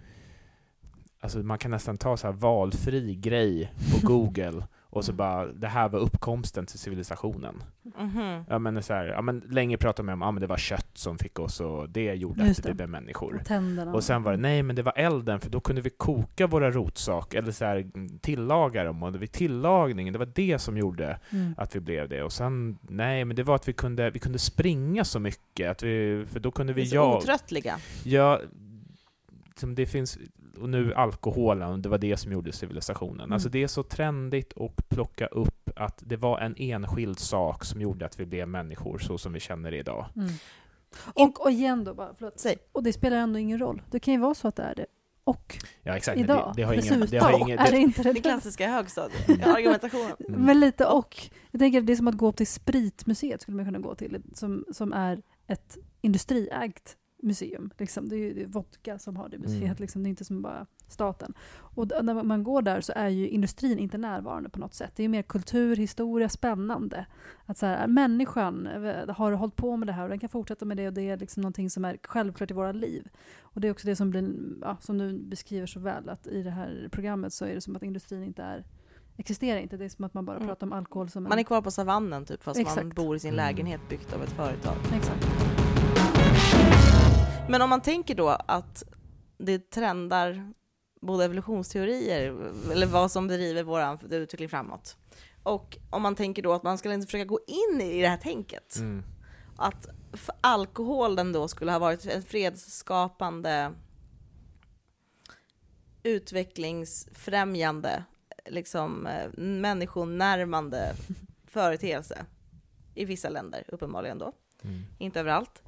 alltså man kan nästan ta så här valfri grej på Google och så bara, det här var uppkomsten till civilisationen. Mhm. Ja men, så här, ja, men länge pratade man om att ja, men det var kött som fick oss och det gjorde Just att det. vi blev människor. Och. Och sen var det, nej men det var elden, för då kunde vi koka våra rotsaker, eller så här, mm, tillaga dem, och var tillagningen, det var det som gjorde Mm. att vi blev det. Och sen, nej men det var att vi kunde, vi kunde springa så mycket, att vi, för då kunde Vi vi är så ja, otröttliga. ja, som det finns, och nu alkoholen, det var det som gjorde civilisationen. Mm. Alltså det är så trendigt att plocka upp att det var en enskild sak som gjorde att vi blev människor så som vi känner det idag. Mm. Och, och igen då, bara, förlåt. Säg. Och det spelar ändå ingen roll. Det kan ju vara så att det är det. Och Ja exakt, idag, det, det har ingen... dessutom, Det har ingen är det inte det. Det klassiska högstadieargumentationen. Mm. Men lite och. Jag tänker att det är som att gå till Spritmuseet skulle man kunna gå till, som, som är ett industriägt museum. Liksom. Det är ju vodka som har det museet, Mm. liksom. det är inte som bara staten. Och när man går där så är ju industrin inte närvarande på något sätt. Det är mer kultur, historia, spännande. Att så här, människan eh, har hållit på med det här och den kan fortsätta med det och det är liksom någonting som är självklart i våra liv. Och det är också det som, blir, ja, som du beskriver så väl, att i det här programmet så är det som att industrin inte är existerar inte. Det är som att man bara Mm. pratar om alkohol som en... Man är kvar på savannen typ, fast man Exakt. bor i sin Mm. lägenhet byggt av ett företag. Exakt. Men om man tänker då att det trendar både evolutionsteorier, eller vad som driver vår utveckling framåt, och om man tänker då att man ska inte försöka gå in i det här tänket, Mm. att alkoholen då skulle ha varit en fredsskapande, utvecklingsfrämjande, liksom eh, människonärmande företeelse i vissa länder, uppenbarligen då, Mm. inte överallt.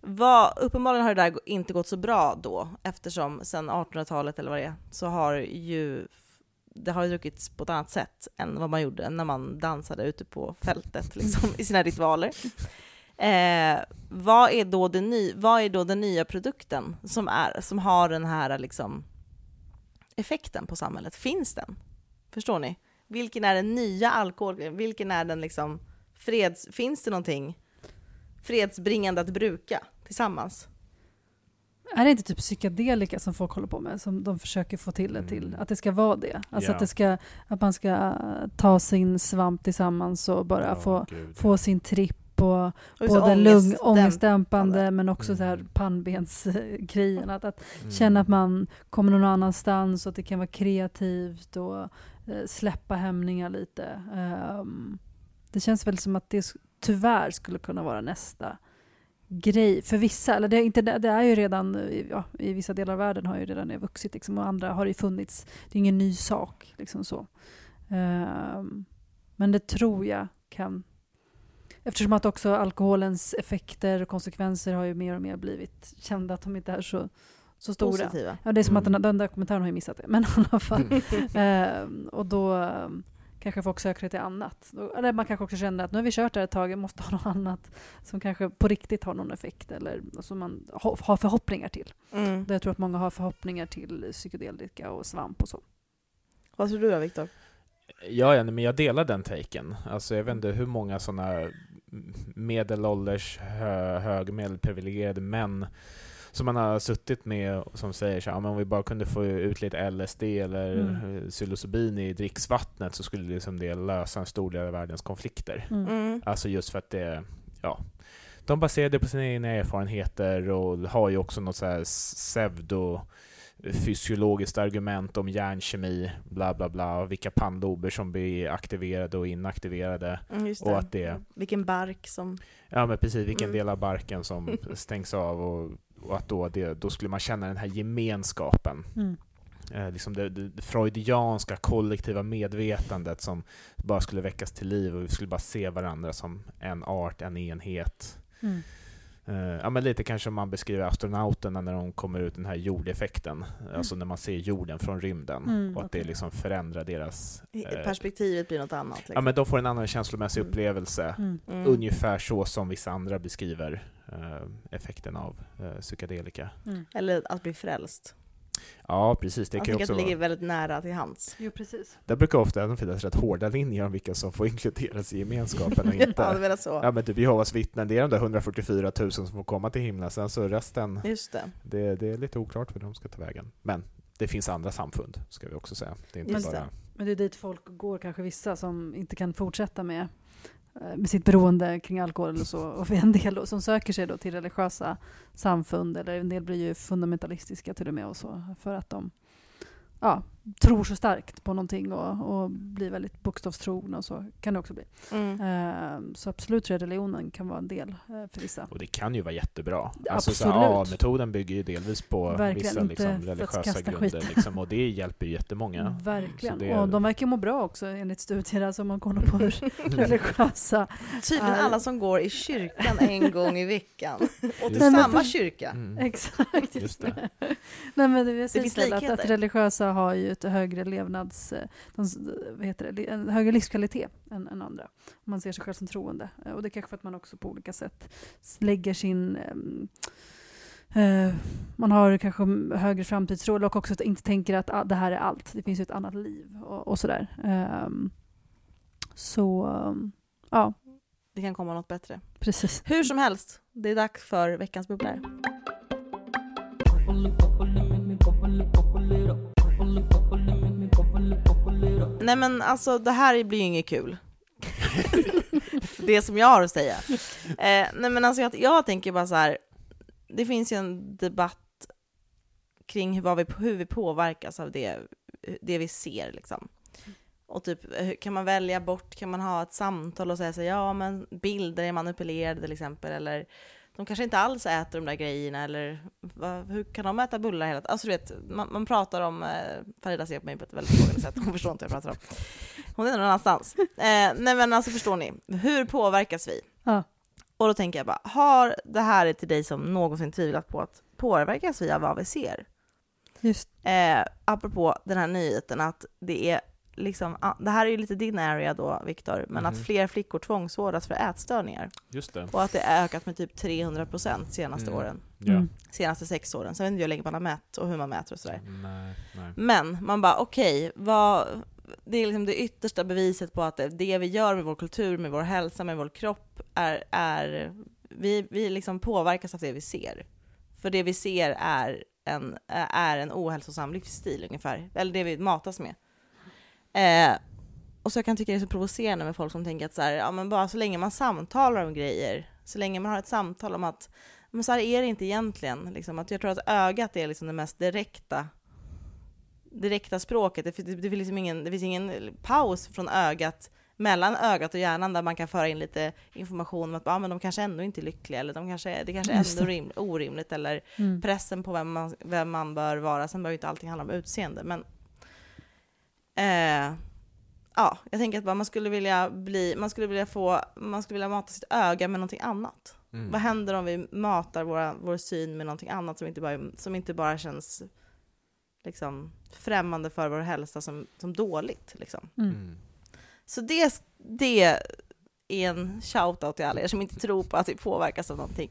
Vad, uppenbarligen har det där inte gått så bra då, eftersom sedan 1800-talet eller vad det är, så har ju det har ju druckits på ett annat sätt än vad man gjorde när man dansade ute på fältet liksom, i sina ritualer. Eh, vad, är då det ny, vad är då den nya produkten som, är, som har den här liksom, effekten på samhället? Finns den? Förstår ni? Vilken är den nya alkoholen? Vilken är den liksom freds... Finns det någonting fredsbringande att bruka tillsammans? Är det inte typ psykedelika som folk håller på med? Som de försöker få till det till? Mm. Att det ska vara det? Alltså Ja. att, det ska, att man ska äh, ta sin svamp tillsammans och bara Ja, få, gud. få sin tripp och Och både lung, ångestdämp- ångestdämpande men också så här Mm. pannbensgrejen. Att, att Mm. känna att man kommer någon annanstans och att det kan vara kreativt och eh, släppa hämningar lite. Ehm, det känns väl som att det tyvärr skulle kunna vara nästa grej för vissa. Eller det, är inte, det är ju redan, ja, i vissa delar av världen har ju redan det vuxit liksom, och andra har det ju funnits. Det är ingen ny sak. Liksom så. Ehm, men det tror jag kan... Eftersom att också alkoholens effekter och konsekvenser har ju mer och mer blivit kända att de inte är så, så stora. Positiva. Ja, det är som att Mm. den, den där kommentaren har jag missat det. Men i alla fall. Ehm, och då ehm, kanske folk söker till annat. Eller man kanske också känner att nu har vi kört det här ett tag, jag måste ha något annat som kanske på riktigt har någon effekt eller som man ha- har förhoppningar till. Mm. Där jag tror att många har förhoppningar till psykedelika och svamp och så. Vad tror du då, Viktor? Ja, ja, men jag delar den taken. Alltså, jag vet inte hur många sådana medelålders, hö, högmedelprivilegierade män som man har suttit med och som säger så här, "Ja, men om vi bara kunde få ut lite LSD eller Mm. psilocybin i dricksvattnet så skulle liksom det lösa en stor del av världens konflikter. Mm. Mm. Alltså just för att det, ja, de baserar det på sina egna erfarenheter och har ju också något så här pseudo fysiologiskt argument om hjärnkemi, bla bla bla, vilka pannlober som blir aktiverade och inaktiverade. Mm, Och att det- Vilken bark som... Ja men precis, vilken Mm. del av barken som stängs av och, och att då, det, då skulle man känna den här gemenskapen. Mm. Eh, liksom det, det, freudianska kollektiva medvetandet som bara skulle väckas till liv och vi skulle bara se varandra som en art, en enhet. Mm. Eh, ja, men lite kanske om man beskriver astronauterna när de kommer ut, den här jordeffekten. Alltså när man ser jorden från rymden Mm, och att det okej. liksom förändrar deras... eh, Perspektivet blir något annat. ja, Liksom. men de får en annan känslomässig Mm. upplevelse. Mm. Mm. Ungefär så som vissa andra beskriver eh, effekten av psykedelika. Mm. Eller att bli frälst. Ja, precis. Det Jag kan tänker att också det ligger vara. väldigt nära till hands. Jo, precis. Där brukar ofta även finnas rätt hårda linjer om vilka som får inkluderas i gemenskapen och ja, det inte. är så. Ja men typ Jehovas vittnen, det är de där 144 000 som får komma till himlen, sen så resten, Just det. det, det är lite oklart hur de ska ta vägen. Men det finns andra samfund, ska vi också säga. Det är inte Just bara... det. Men det är dit folk går, kanske vissa som inte kan fortsätta med, Eh, med sitt beroende kring alkohol eller så. Och en del som söker sig då till religiösa samfund, eller en del blir ju fundamentalistiska till och med och så, för att de ja, tror så starkt på någonting och, och blir väldigt bokstavstrogna och så kan det också bli. Mm. Eh, så absolut tror jag religionen kan vara en del eh, för vissa. Och det kan ju vara jättebra. Alltså, så, absolut. ja, metoden bygger ju delvis på Verkligen, vissa liksom, för religiösa grunder, liksom, och det hjälper ju jättemånga. Verkligen. Så det- Och de verkar må bra också enligt studier, alltså om man kollar på hur religiösa Tydligen är- alla som går i kyrkan en gång i veckan. Och till samma kyrka. Mm. Exakt, Just det. Nej, men det, det finns finns att, att likheter. religiösa har ju ett högre levnads... eh, De, vad heter det, en högre livskvalitet än, än andra. Man ser sig själv som troende. Eh, Och det är kanske för att man också på olika sätt lägger sin... eh, man har kanske högre framtidstro och också att inte tänker att ah, det här är allt. Det finns ju ett annat liv och, och sådär. Ehm, så, ja, Det kan komma något bättre. precis. Hur som helst, det är dags för veckans bubblare. Nej men alltså det här blir ju inget kul. det som jag har att säga. Eh, nej men alltså jag, jag tänker bara så här. det finns ju en debatt kring hur, vad vi, hur vi påverkas av det, det vi ser liksom. Och typ, kan man välja bort, kan man ha ett samtal och säga så här, ja men bilder är manipulerade till exempel, eller de kanske inte alls äter de där grejerna, eller vad, hur kan de äta bullar hela tiden? Alltså du vet, man, man pratar om, eh, Farida ser på mig på ett väldigt frågande sätt, hon förstår inte vad jag pratar om. Hon är någon annanstans. Eh, nej men alltså förstår ni, hur påverkas vi? Ja. Och då tänker jag bara, har det här är till dig som någonsin tvivlat på att påverkas vi av vad vi ser? Just Eh, apropå den här nyheten att det är liksom, ah, det här är ju lite din area då Viktor, men att Mhm. fler flickor tvångsvårdas för ätstörningar Just det. och att det har ökat med typ 300 procent senaste Mm. åren, Ja. Mm. senaste sex åren. Sen vet inte jag hur länge man har mätt och hur man mäter och sådär. Nej, nej. Men man bara okej, vad det är liksom det yttersta beviset på att det, det vi gör med vår kultur, med vår hälsa, med vår kropp är, är vi, vi liksom påverkas av det vi ser. För det vi ser är en, är en ohälsosam livsstil ungefär, eller det vi matas med. Eh, och så jag kan tycka det är så provocerande med folk som tänker att så här, ja men bara så länge man samtalar om grejer, så länge man har ett samtal om att men så här är det inte egentligen. Liksom, att jag tror att ögat är liksom det mest direkta direkta språket. Det, finns- det, finns liksom ingen, det finns ingen paus från ögat mellan ögat och hjärnan där man kan föra in lite information om att ah, men de kanske ändå inte är lyckliga eller de kanske, det kanske är ändå det. rim, orimligt eller Mm. pressen på vem man, vem man bör vara. Sen behöver ju inte allting handla om utseende, men eh, ja, jag tänker att bara man skulle vilja bli, man skulle vilja få, man skulle vilja mata sitt öga med någonting annat. Mm. Vad händer om vi matar våra, vår syn med någonting annat som inte bara, som inte bara känns liksom, främmande för vår hälsa som, som dåligt? Liksom. Mm. Mm. Så det, det är en shout-out till alla er som inte tror på att vi påverkas av någonting.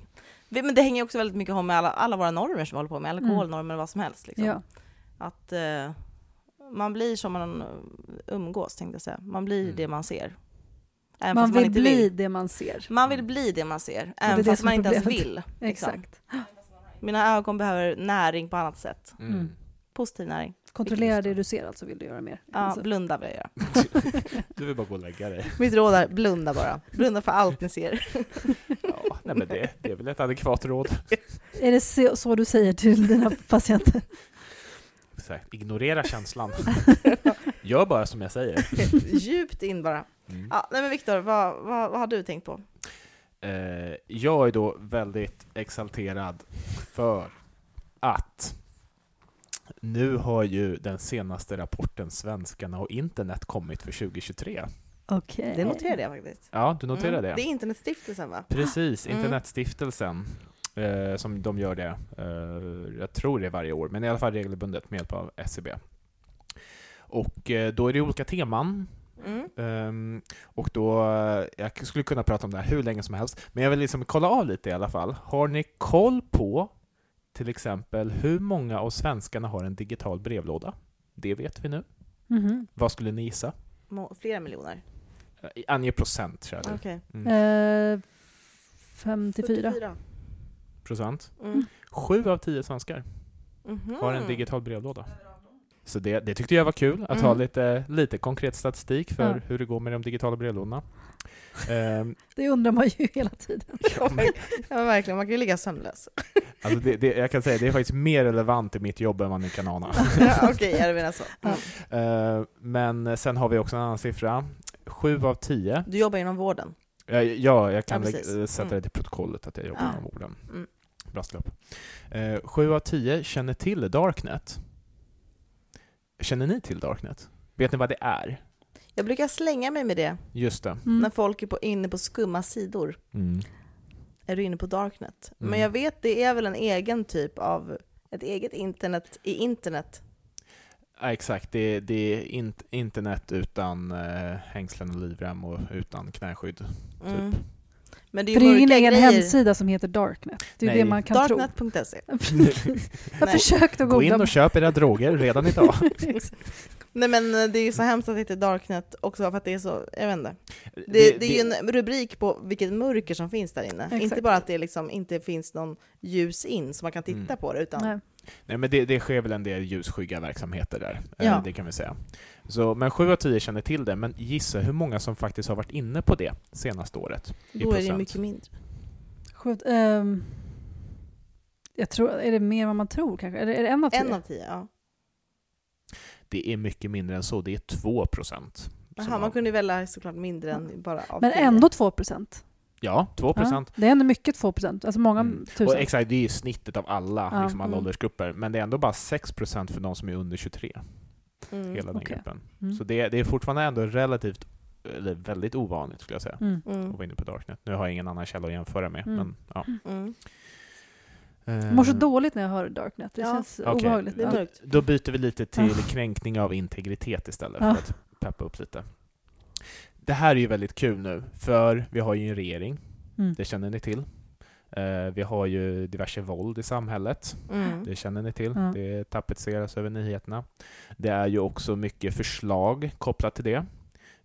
Men det hänger också väldigt mycket ihop med alla, alla våra normer som vi håller på med, alkoholnormer och vad som helst. Liksom. Ja. Att eh, man blir som man umgås, tänkte jag säga. Man blir Mm. det man ser. Även Man vill inte bli det man ser. Man vill bli det man ser, även det fast man inte ens vill. liksom. Exakt. Mina ögon behöver näring på annat sätt. Mm. Mm. Positiv näring. Kontrollera det. det du ser alltså, vill du göra mer. Ja, Alltså. blunda vill jag göra. Du vill bara gå och lägga dig. Mitt råd är blunda bara. Blunda för allt ni ser. Ja, nej, men det, det är väl ett adekvat råd. Är det så, så du säger till dina patienter? Här, ignorera känslan. Gör bara som jag säger. Djupt in bara. Mm. Ja, nej men Viktor, vad, vad, vad har du tänkt på? Eh, jag är då väldigt exalterad för att nu har ju den senaste rapporten Svenskarna och internet kommit för 2023. Okej. Det noterade jag faktiskt. Ja, du noterar Mm. det? Det är Internetstiftelsen va? Precis, Mm. Internetstiftelsen. Eh, som de gör det, eh, jag tror det är varje år, men i alla fall regelbundet med hjälp av SCB. Och eh, då är det olika teman. Mm. Ehm, och då, eh, jag skulle kunna prata om det här hur länge som helst, men jag vill liksom kolla av lite i alla fall. Har ni koll på till exempel hur många av svenskarna har en digital brevlåda? Det vet vi nu. Mhm. Vad skulle ni gissa? Må- Flera miljoner? Eh, Ange procent, kära du. Okej. Mm. Eh, 54. 44. Procent. Mm. Sju av tio svenskar Mhm. har en digital brevlåda. Så det, det tyckte jag var kul, att Mm. ha lite, lite konkret statistik för Ja. hur det går med de digitala brevlådorna. Ehm, Det undrar man ju hela tiden. Ja, men- ja, verkligen. Man kan ju ligga sömnlös. alltså det, det, jag kan säga det är faktiskt mer relevant i mitt jobb än vad ni kan ana. Okej, jag menar så. Mm. Men sen har vi också en annan siffra. Sju av tio. Du jobbar inom vården. Ja, ja jag kan Ja, precis. sätta Mm. det till protokollet att jag jobbar Ja. inom vården. Mm. Brasklapp. Eh, sju av tio känner till Darknet. Känner ni till Darknet? Vet ni vad det är? Jag brukar slänga mig med det Just det. Mm. när folk är på, inne på skumma sidor. Mm. Är du inne på Darknet? Mm. Men jag vet, det är väl en egen typ av, ett eget internet i internet. Ja, exakt, det, det är int- internet utan eh, hängslen och livrem och utan knäskydd. Mm. Typ. Men det är För ju det är ingen egen grejer. hemsida som heter Darknet. Det är Nej. det man kan tro. Darknet.se. Jag Nej. försökte att Gå in googla. och köp era droger redan idag. Nej men eh, det är ju så hemskt att det heter Darknet också för att det är så, jag vet inte. Det, det, är ju en rubrik på vilket mörker som finns där inne. Exakt. Inte bara att det liksom inte finns någon ljus in så man kan titta Mm. på det utan Nej. Nej, men det, det sker väl en del ljusskygga verksamheter där, eh, Ja. det kan vi säga. Så, men sju av tio känner till det, men gissa hur många som faktiskt har varit inne på det senaste året? i då är det mycket mindre. Sjukt, ehm, jag tror, är det mer än vad man tror kanske? Är det, är det en av tio? En av tio, ja. Det är mycket mindre än så, det är två procent. Jaha, man kunde ju välja såklart mindre än bara av Men ändå 2 procent. Ja, två procent. det är ändå mycket 2 procent. Alltså många Mm. tusen. Och exakt, det är ju snittet av alla, Ja, liksom alla mm. åldersgrupper. Men det är ändå bara 6 procent för de som är under 23, Mm. hela den okej. gruppen. Mm. Så det, det är fortfarande ändå relativt, eller väldigt ovanligt skulle jag säga, Mm. Mm. att vara inne på Darknet. Nu har jag ingen annan källa att jämföra med, Mm. men ja. Mm. Jag mår så Eh, dåligt när jag hör Darknet. Det Ja. känns Okej. obehagligt. Ja. mörkt. Då byter vi lite till Ah. kränkning av integritet istället, Ja. för att peppa upp lite. Det här är ju väldigt kul nu, för vi har ju en regering, Mm. det känner ni till. Eh, vi har ju diverse våld i samhället, Mm. det känner ni till. Ja. Det tapetseras över nyheterna. Det är ju också mycket förslag kopplat till det.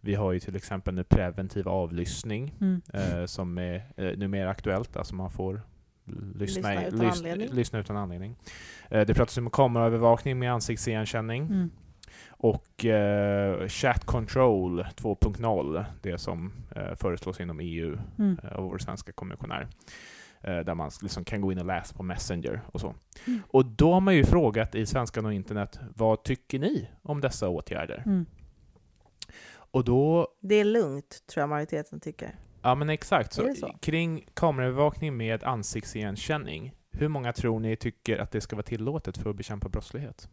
Vi har ju till exempel nu preventiv avlyssning Mm. eh, som är eh, numera aktuellt, alltså man får lyssna, Lyssna utan lys- anledning. lyssna utan anledning. Det pratas om kameraövervakning med ansiktsigenkänning Mm. Och eh, chat control 2.0, det som eh, föreslås inom EU Mm. eh, av vår svenska kommissionär. Eh, där man liksom kan gå in och läsa på Messenger och så. Mm. Och då har man ju frågat i Svenskan och internet, vad tycker ni om dessa åtgärder? Mm. Och då, Det är lugnt, tror jag majoriteten tycker. ja men exakt, så, så? kring kameraövervakning med ansiktsigenkänning, hur många tror ni tycker att det ska vara tillåtet för att bekämpa brottslighet?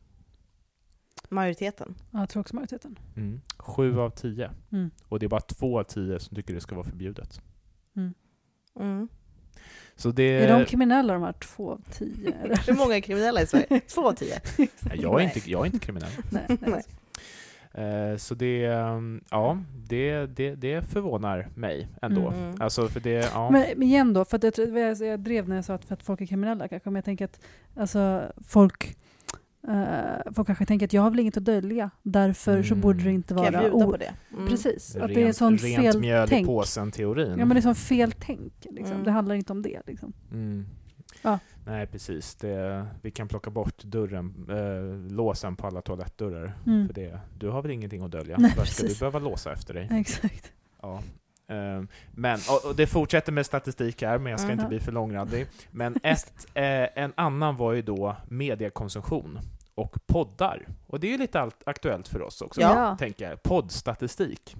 Majoriteten. Ja, jag tror också majoriteten. Mm. Sju av tio. Mm. Och det är bara två av tio som tycker det ska vara förbjudet. Mm. Så det... Är de kriminella de här två av tio? eller? Hur många är kriminella i Sverige? Två av tio. Nej, jag, är inte, jag är inte kriminell. Nej, nej. Eh, så det, um, ja, det, det, det förvånar mig ändå. Mm. Alltså för det, ja. Men, men igen då, för att jag, tror- jag, jag drev när jag sa att, för att folk är kriminella kanske, men jag tänker att alltså, folk, eh, folk kanske tänker att jag har väl inget att dölja, därför så Mm. borde det inte Kan jag vara... bjuda på det? Mm. Precis, att rent, det är sån fel mjöl i tänk. påsen-teorin. Ja men det är sån fel tänk. Liksom. Mm. Det handlar inte om det. Liksom. Mm. Ja. Nej, precis. Det, vi kan plocka bort dörren, eh, låsen på alla toalettdörrar. Mm. För det, du har väl ingenting att dölja? Nej, Varför ska du behöva låsa efter dig? Exakt. Ja. Ehm, Men, och, det fortsätter med statistik här, men jag ska Mhm. inte bli för långrandig. Men ett, eh, en annan var ju då mediekonsumtion och poddar. Och det är ju lite allt aktuellt för oss också, Ja. tänker jag. Poddstatistik.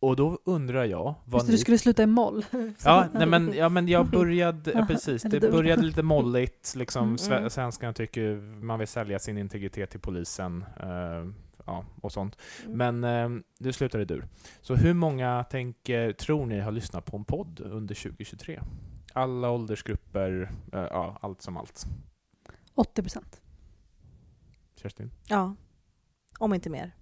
Och då undrar jag vad Just ni... du skulle sluta i moll. Ja, nej, men, ja, men jag började, ja, precis, det började lite molligt. Liksom, Mm. Mm. Svenskarna tycker man vill sälja sin integritet till polisen eh, ja, och sånt. Mm. Men eh, nu slutade du. Så hur många tänker, tror ni har lyssnat på en podd under 2023? Alla åldersgrupper, eh, ja, allt som allt. 80 procent. Kerstin? Ja. Om inte mer.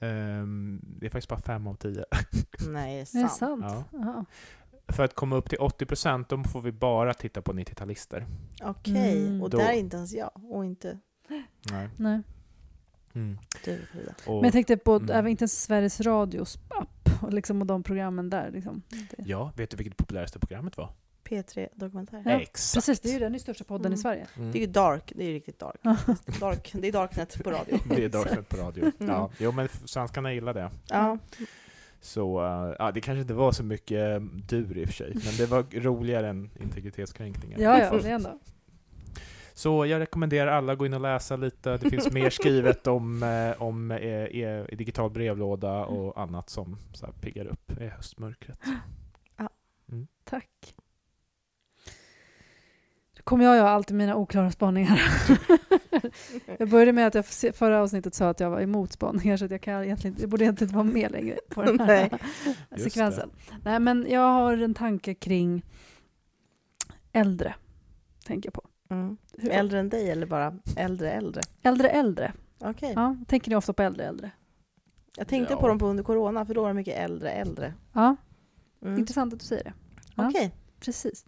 Ehm, det är faktiskt bara fem av tio. Nej, Är det sant. sant? Ja. För att komma upp till 80 procent, då får vi bara titta på 90-talister. Okej, Mm. och Då- där är inte ens jag. Och inte Nej. Nej. Mm. du, Frida. Men jag tänkte på, Mm. även inte ens Sveriges Radios app och, liksom, och de programmen där. Liksom. Det. Ja, vet du vilket populäraste programmet var? P3 Dokumentär. Ja, Exakt. Precis, det är ju den största podden i Mm. Sverige. Mm. Det är ju dark, det är ju riktigt dark. dark. Det är darknet på radio. Det är Darknet på radio. Mm. Ja, jo, men svenskarna gillar det. Ja. Så eh, ja, det kanske inte var så mycket dur i och för sig, men det var roligare än integritetskränkningen. Ja, ja, det ändå. Så jag rekommenderar alla att gå in och läsa lite. Det finns mer skrivet om, eh, om eh, eh, digital brevlåda och annat som så här, piggar upp i höstmörkret. Tack. Då kommer jag göra alltid mina oklara spaningar. jag började med att jag förra avsnittet sa att jag var emot spaningar så att jag, kan egentligen, jag borde egentligen inte vara med längre på den här Nej. Just sekvensen. Nej, men jag har en tanke kring äldre, tänker jag på. Mm. Hur- Äldre än dig eller bara äldre äldre? Äldre äldre. Okej. Ja, tänker ni ofta på äldre äldre? Jag tänkte Ja. på dem på under corona, för då var det mycket äldre äldre. Ja, Mm. intressant att du säger det. Ja. Okej. Precis.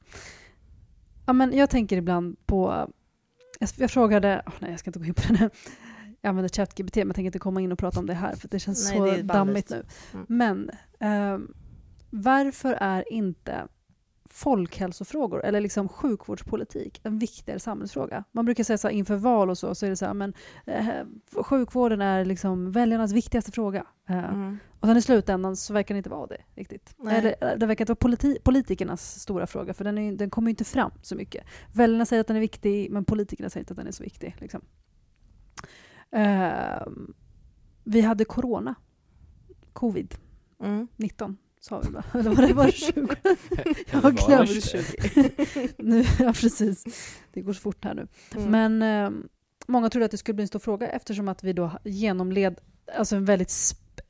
Ja, men jag tänker ibland på... Jag, jag frågade... åh, nej, jag ska inte gå in på det nu. Jag använder ChatGPT, men jag tänker inte komma in och prata om det här, för det känns Nej, så det dammigt nu. Mm. Men ehm, varför är inte folkhälsofrågor eller liksom sjukvårdspolitik en viktigare samhällsfråga? Man brukar säga så här, inför val och så, så är det så här, men eh, sjukvården är liksom väljarnas viktigaste fråga. Eh, Mm. och sen i slutändan så verkar det inte vara det riktigt. Nej. Eller eh, det verkar inte vara politi- politikernas stora fråga, för den, är, den kommer ju inte fram så mycket. Väljarna säger att den är viktig, men politikerna säger inte att den är så viktig. Liksom. Ehm, vi hade corona. Covid-19 Mm. Sa vi va? Eller var det bara 20? Jag har glömt. nu, ja, precis. Det går så fort här nu. Mm. Men ehm, många trodde att det skulle bli en stor fråga eftersom att vi då genomled alltså en väldigt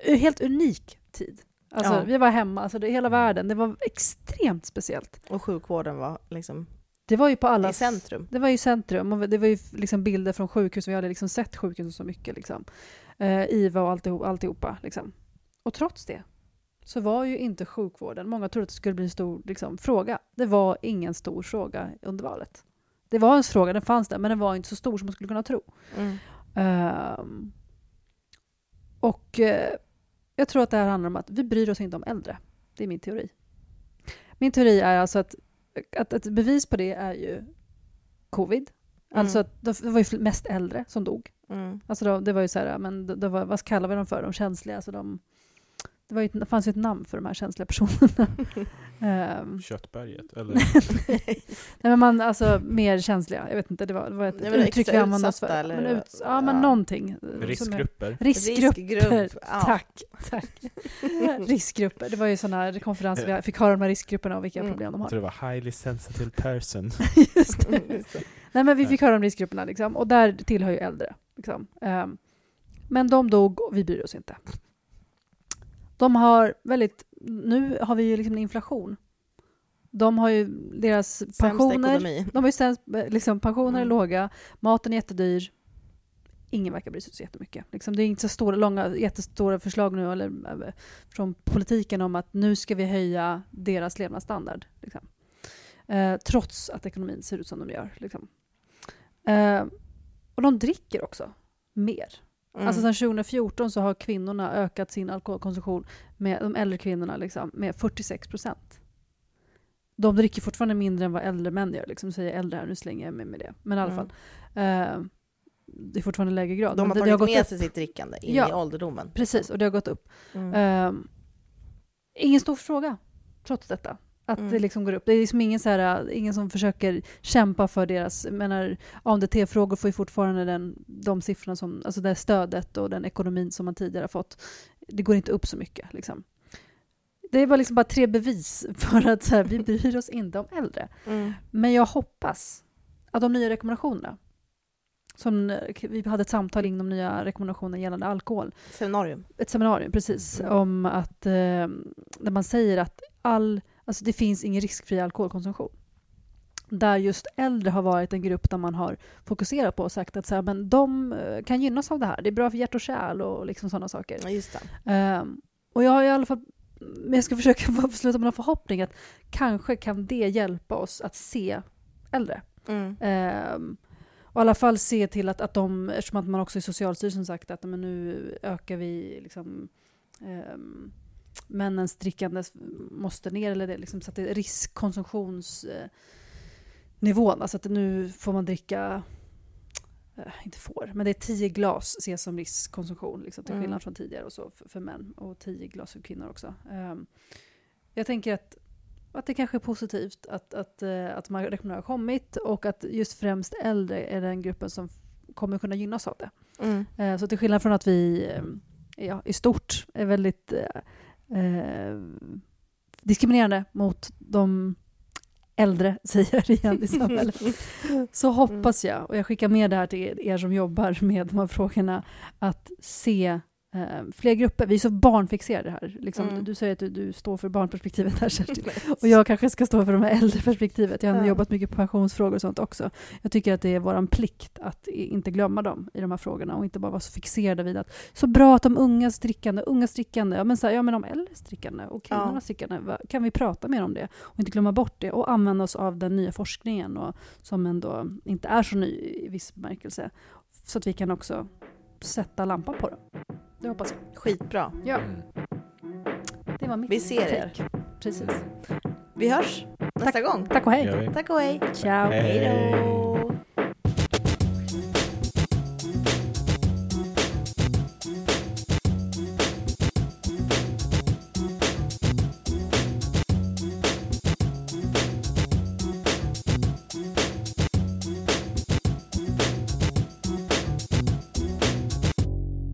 helt unik tid. Alltså, Ja. Vi var hemma, alltså det, hela Mm. världen. Det var extremt speciellt. Och sjukvården var liksom Det var ju på i allas... centrum. Det var ju centrum och det var ju liksom bilder från sjukhus. Vi hade liksom sett sjukhusen så mycket. Liksom. Eh, IVA och alltihop, alltihopa. Liksom. Och trots det så var ju inte sjukvården, många trodde att det skulle bli en stor liksom, fråga. Det var ingen stor fråga under valet. Det var en fråga, den fanns där, men den var inte så stor som man skulle kunna tro. Mm. Ehm, och eh, jag tror att det här handlar om att vi bryr oss inte om äldre. Det är min teori. Min teori är alltså att, att ett bevis på det är ju covid. Alltså att det var ju mest äldre som dog. Mm. Alltså då, det var ju så här, men det, det var, vad kallar vi dem för? De känsliga, alltså de det, var ju, det fanns ju ett namn för de här känsliga personerna. Ehm, Köttberget, eller? nej men man, alltså mer känsliga, jag vet inte, det var, det var ett Nej, men uttryck vi använde oss för. eller- Men ut, ja men ja. någonting. eh, som är- Riskgrupper? Riskgrupper. Riskgrupp, ja. Tack, tack. riskgrupper, det var ju sådana konferenser vi fick höra om de här riskgrupperna och vilka Mm. problem de Jag har. tror det var highly sensitive person. Just det. Mm, just det. Nej men vi fick höra om riskgrupperna liksom, och där tillhör ju äldre. Liksom. Ehm, men de dog och vi bryr oss inte. De har väldigt, nu har vi ju liksom inflation. De har ju deras pensioner, de har ju sämst, liksom, pensioner är Mm. låga, maten är jättedyr. Ingen verkar bry sig så jättemycket. Liksom, det är inte så stora, långa, jättestora förslag nu eller, eh, från politiken om att nu ska vi höja deras levnadsstandard. Liksom. Eh, trots att ekonomin ser ut som de gör. Liksom. Eh, och de dricker också mer. Mm. Alltså sedan 2014 så har kvinnorna ökat sin alkoholkonsumtion, med, de äldre kvinnorna, liksom, med 46 procent. De dricker fortfarande mindre än vad äldre män gör. Liksom, säger äldre här, nu slänger jag mig med det. Men i alla Mm. fall. Eh, det är fortfarande lägre grad. De har Men det, tagit gått med upp. sig sitt drickande in Ja. i ålderdomen. Precis, och det har gått upp. Mm. Eh, ingen stor fråga, trots detta. Att Mm. det liksom går upp. Det är liksom ingen, så här, ingen som försöker kämpa för deras... Menar, ANDT-frågor får ju fortfarande den, de siffrorna som... Alltså det stödet och den ekonomin som man tidigare har fått. Det går inte upp så mycket. Liksom. Det var liksom bara tre bevis för att så här, vi bryr oss inte om äldre. Mm. Men jag hoppas att de nya rekommendationerna som, eh, vi hade ett samtal in de nya rekommendationerna gällande alkohol Seminarium. ett seminarium precis Mm. om att eh, där man säger att all, alltså det finns ingen riskfri alkoholkonsumtion. Där just äldre har varit en grupp där man har fokuserat på och sagt att så här, men de eh, kan gynnas av det här. Det är bra för hjärt och kärl och liksom sådana saker. Ja, just det. Ehm, och jag har i alla fall, men jag ska försöka sluta med någon förhoppning att kanske kan det hjälpa oss att se äldre. Mm. Ehm, och i alla fall se till att, att de, eftersom att man också i Socialstyrelsen sagt att men nu ökar vi liksom, ehm, männens drickande måste ner, eller det, liksom, så att det är riskkonsumtionsnivån, alltså att nu får man dricka eh, inte får, men det är 10 glas ses som riskkonsumtion, liksom, till Mm. skillnad från tidigare och så för, för män och 10 glas för kvinnor också. Ehm, jag tänker att att det kanske är positivt att, att, eh, att de här rekommendationerna har kommit och att just främst äldre är den gruppen som kommer kunna gynnas av det. Mm. Eh, Så till skillnad från att vi ja, i stort är väldigt eh, diskriminerande mot de äldre, säger jag igen, i samhället. Så hoppas jag, och jag skickar med det här till er som jobbar med de här frågorna, att se eh, fler grupper. Vi är så barnfixerade här. Liksom, Mm. Du säger att du, du står för barnperspektivet här, Kerstin. Och jag kanske ska stå för de här äldre perspektivet. Jag har Ja. jobbat mycket på pensionsfrågor och sånt också. Jag tycker att det är vår plikt att inte glömma dem i de här frågorna och inte bara vara så fixerade vid att så bra att de ungas drickande, ungas drickande, ja men, så här, ja, men de äldres drickande och kvinnornas drickande, va- kan vi prata mer om det och inte glömma bort det och använda oss av den nya forskningen och, som ändå inte är så ny i viss bemärkelse så att vi kan också sätta lampan på det. Det hoppas jag. Skitbra. Ja, Mm. det var mitt Vi ser er. Precis. Vi hörs nästa gång. Tack och hej. Tack och hej. Ciao. Hej då.